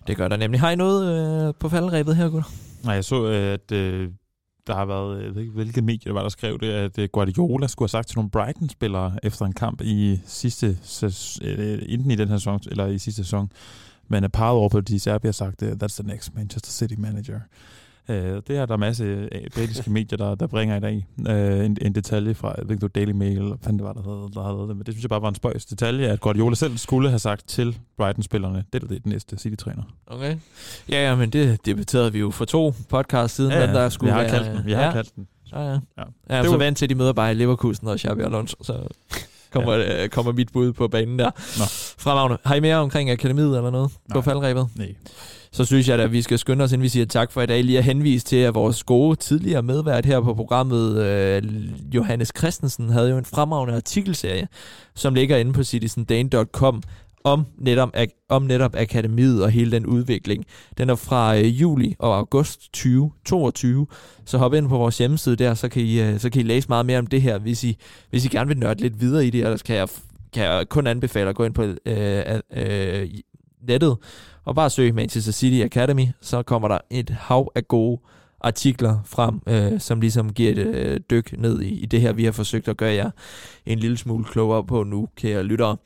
Det gør der nemlig. Har I noget øh, på faldrebet her, gutter? Nej, jeg så, øh, at øh, der har været, jeg ved ikke, hvilket medie det var, der skrev det, at øh, Guardiola skulle have sagt til nogle Brighton-spillere efter en kamp i sidste sæson, øh, enten i den her sæson, eller i sidste sæson, men er parret over på, de i Serbia har sagt, øh, that's the next Manchester City manager. Øh, det er der masse øh, britiske medier, der, der bringer i dag. Øh, en, en detalje fra, jeg ved ikke, Daily Mail, eller hvad fanden det var, der havde, der havde det, men det synes jeg bare var en spøjs detalje, at Guardiola selv skulle have sagt til Brighton-spillerne, det er det næste City-træner. Okay. Ja, ja, men det debatterede vi jo for to podcast siden, Ja, ja, ja. der skulle vi har være... kaldt den. Vi har ja, kaldt den. Ja, ja. Ja. ja jeg er Det så var- vant til, at de møder bare i Leverkusen og Xabi Alonso, så kommer, ja. kommer mit bud på banen der. Nå. Fremragende. Har I mere omkring akademiet eller noget på Nej. faldrebet? Nej. Så synes jeg, at vi skal skynde os, inden vi siger tak for i dag, lige at henvise til, at vores gode tidligere medvært her på programmet, øh, Johannes Christensen, havde jo en fremragende artikelserie, som ligger inde på citizendane.com om netop, om netop akademiet og hele den udvikling. Den er fra øh, juli og august 2022, så hop ind på vores hjemmeside der, så kan I, øh, så kan I læse meget mere om det her, hvis I, hvis I gerne vil nørde lidt videre i det, ellers kan jeg, kan jeg kun anbefale at gå ind på øh, øh, nettet og bare søg Manchester City Academy, så kommer der et hav af gode artikler frem, øh, som ligesom giver et øh, dyk ned i, i det her, vi har forsøgt at gøre jer en lille smule klogere på nu, kære lyttere.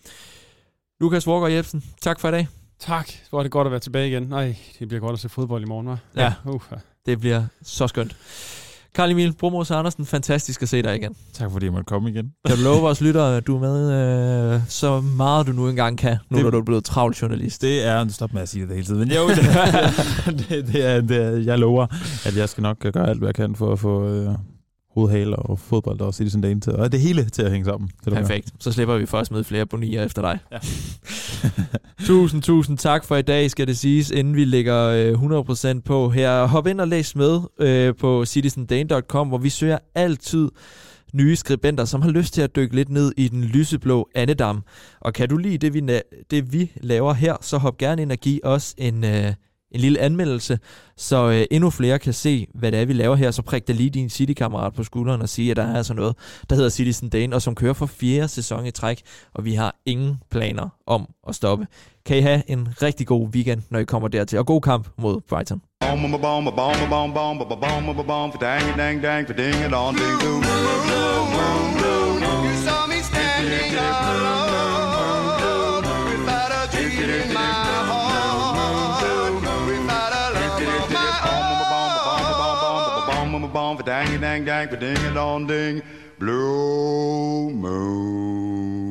Lukas Vorgård Jebsen, tak for i dag. Tak. Hvor er det godt at være tilbage igen. Nej, det bliver godt at se fodbold i morgen, hva'? Ja. Uh, Det bliver så skønt. Karl Emil Brumos Andersen, fantastisk at se dig igen. Tak fordi jeg måtte komme igen. Kan du love vores lyttere, at du er med øh, så meget, du nu engang kan, nu Det- når du er blevet travlt journalist? Det er, stop med at sige det hele tiden, men jo, det er, det, det er, det er, jeg lover, at jeg skal nok gøre alt, hvad jeg kan for at få øh, hovedhale og fodbold og Citizen Dane til, og det hele til at hænge sammen. Det. Perfekt. Så slipper vi for at smide flere bonier efter dig. Ja. tusind, tusind tak for i dag, skal det siges, inden vi lægger øh, 100% på her. Hop ind og læs med øh, på citizendane.com, hvor vi søger altid nye skribenter, som har lyst til at dykke lidt ned i den lyseblå andedam. Og kan du lide det, vi, na- det, vi laver her, så hop gerne ind og giv os en, øh, en lille anmeldelse, så øh, endnu flere kan se, hvad det er, vi laver her. Så prik da lige din City-kammerat på skulderen og sige, at der er altså noget, der hedder Citizen Dane, og som kører for fjerde sæson i træk, og vi har ingen planer om at stoppe. Kan I have en rigtig god weekend, når I kommer dertil, og god kamp mod Brighton. You saw me standing alone. dong, fa dang dang dang, fa ding a dong ding, blue moon.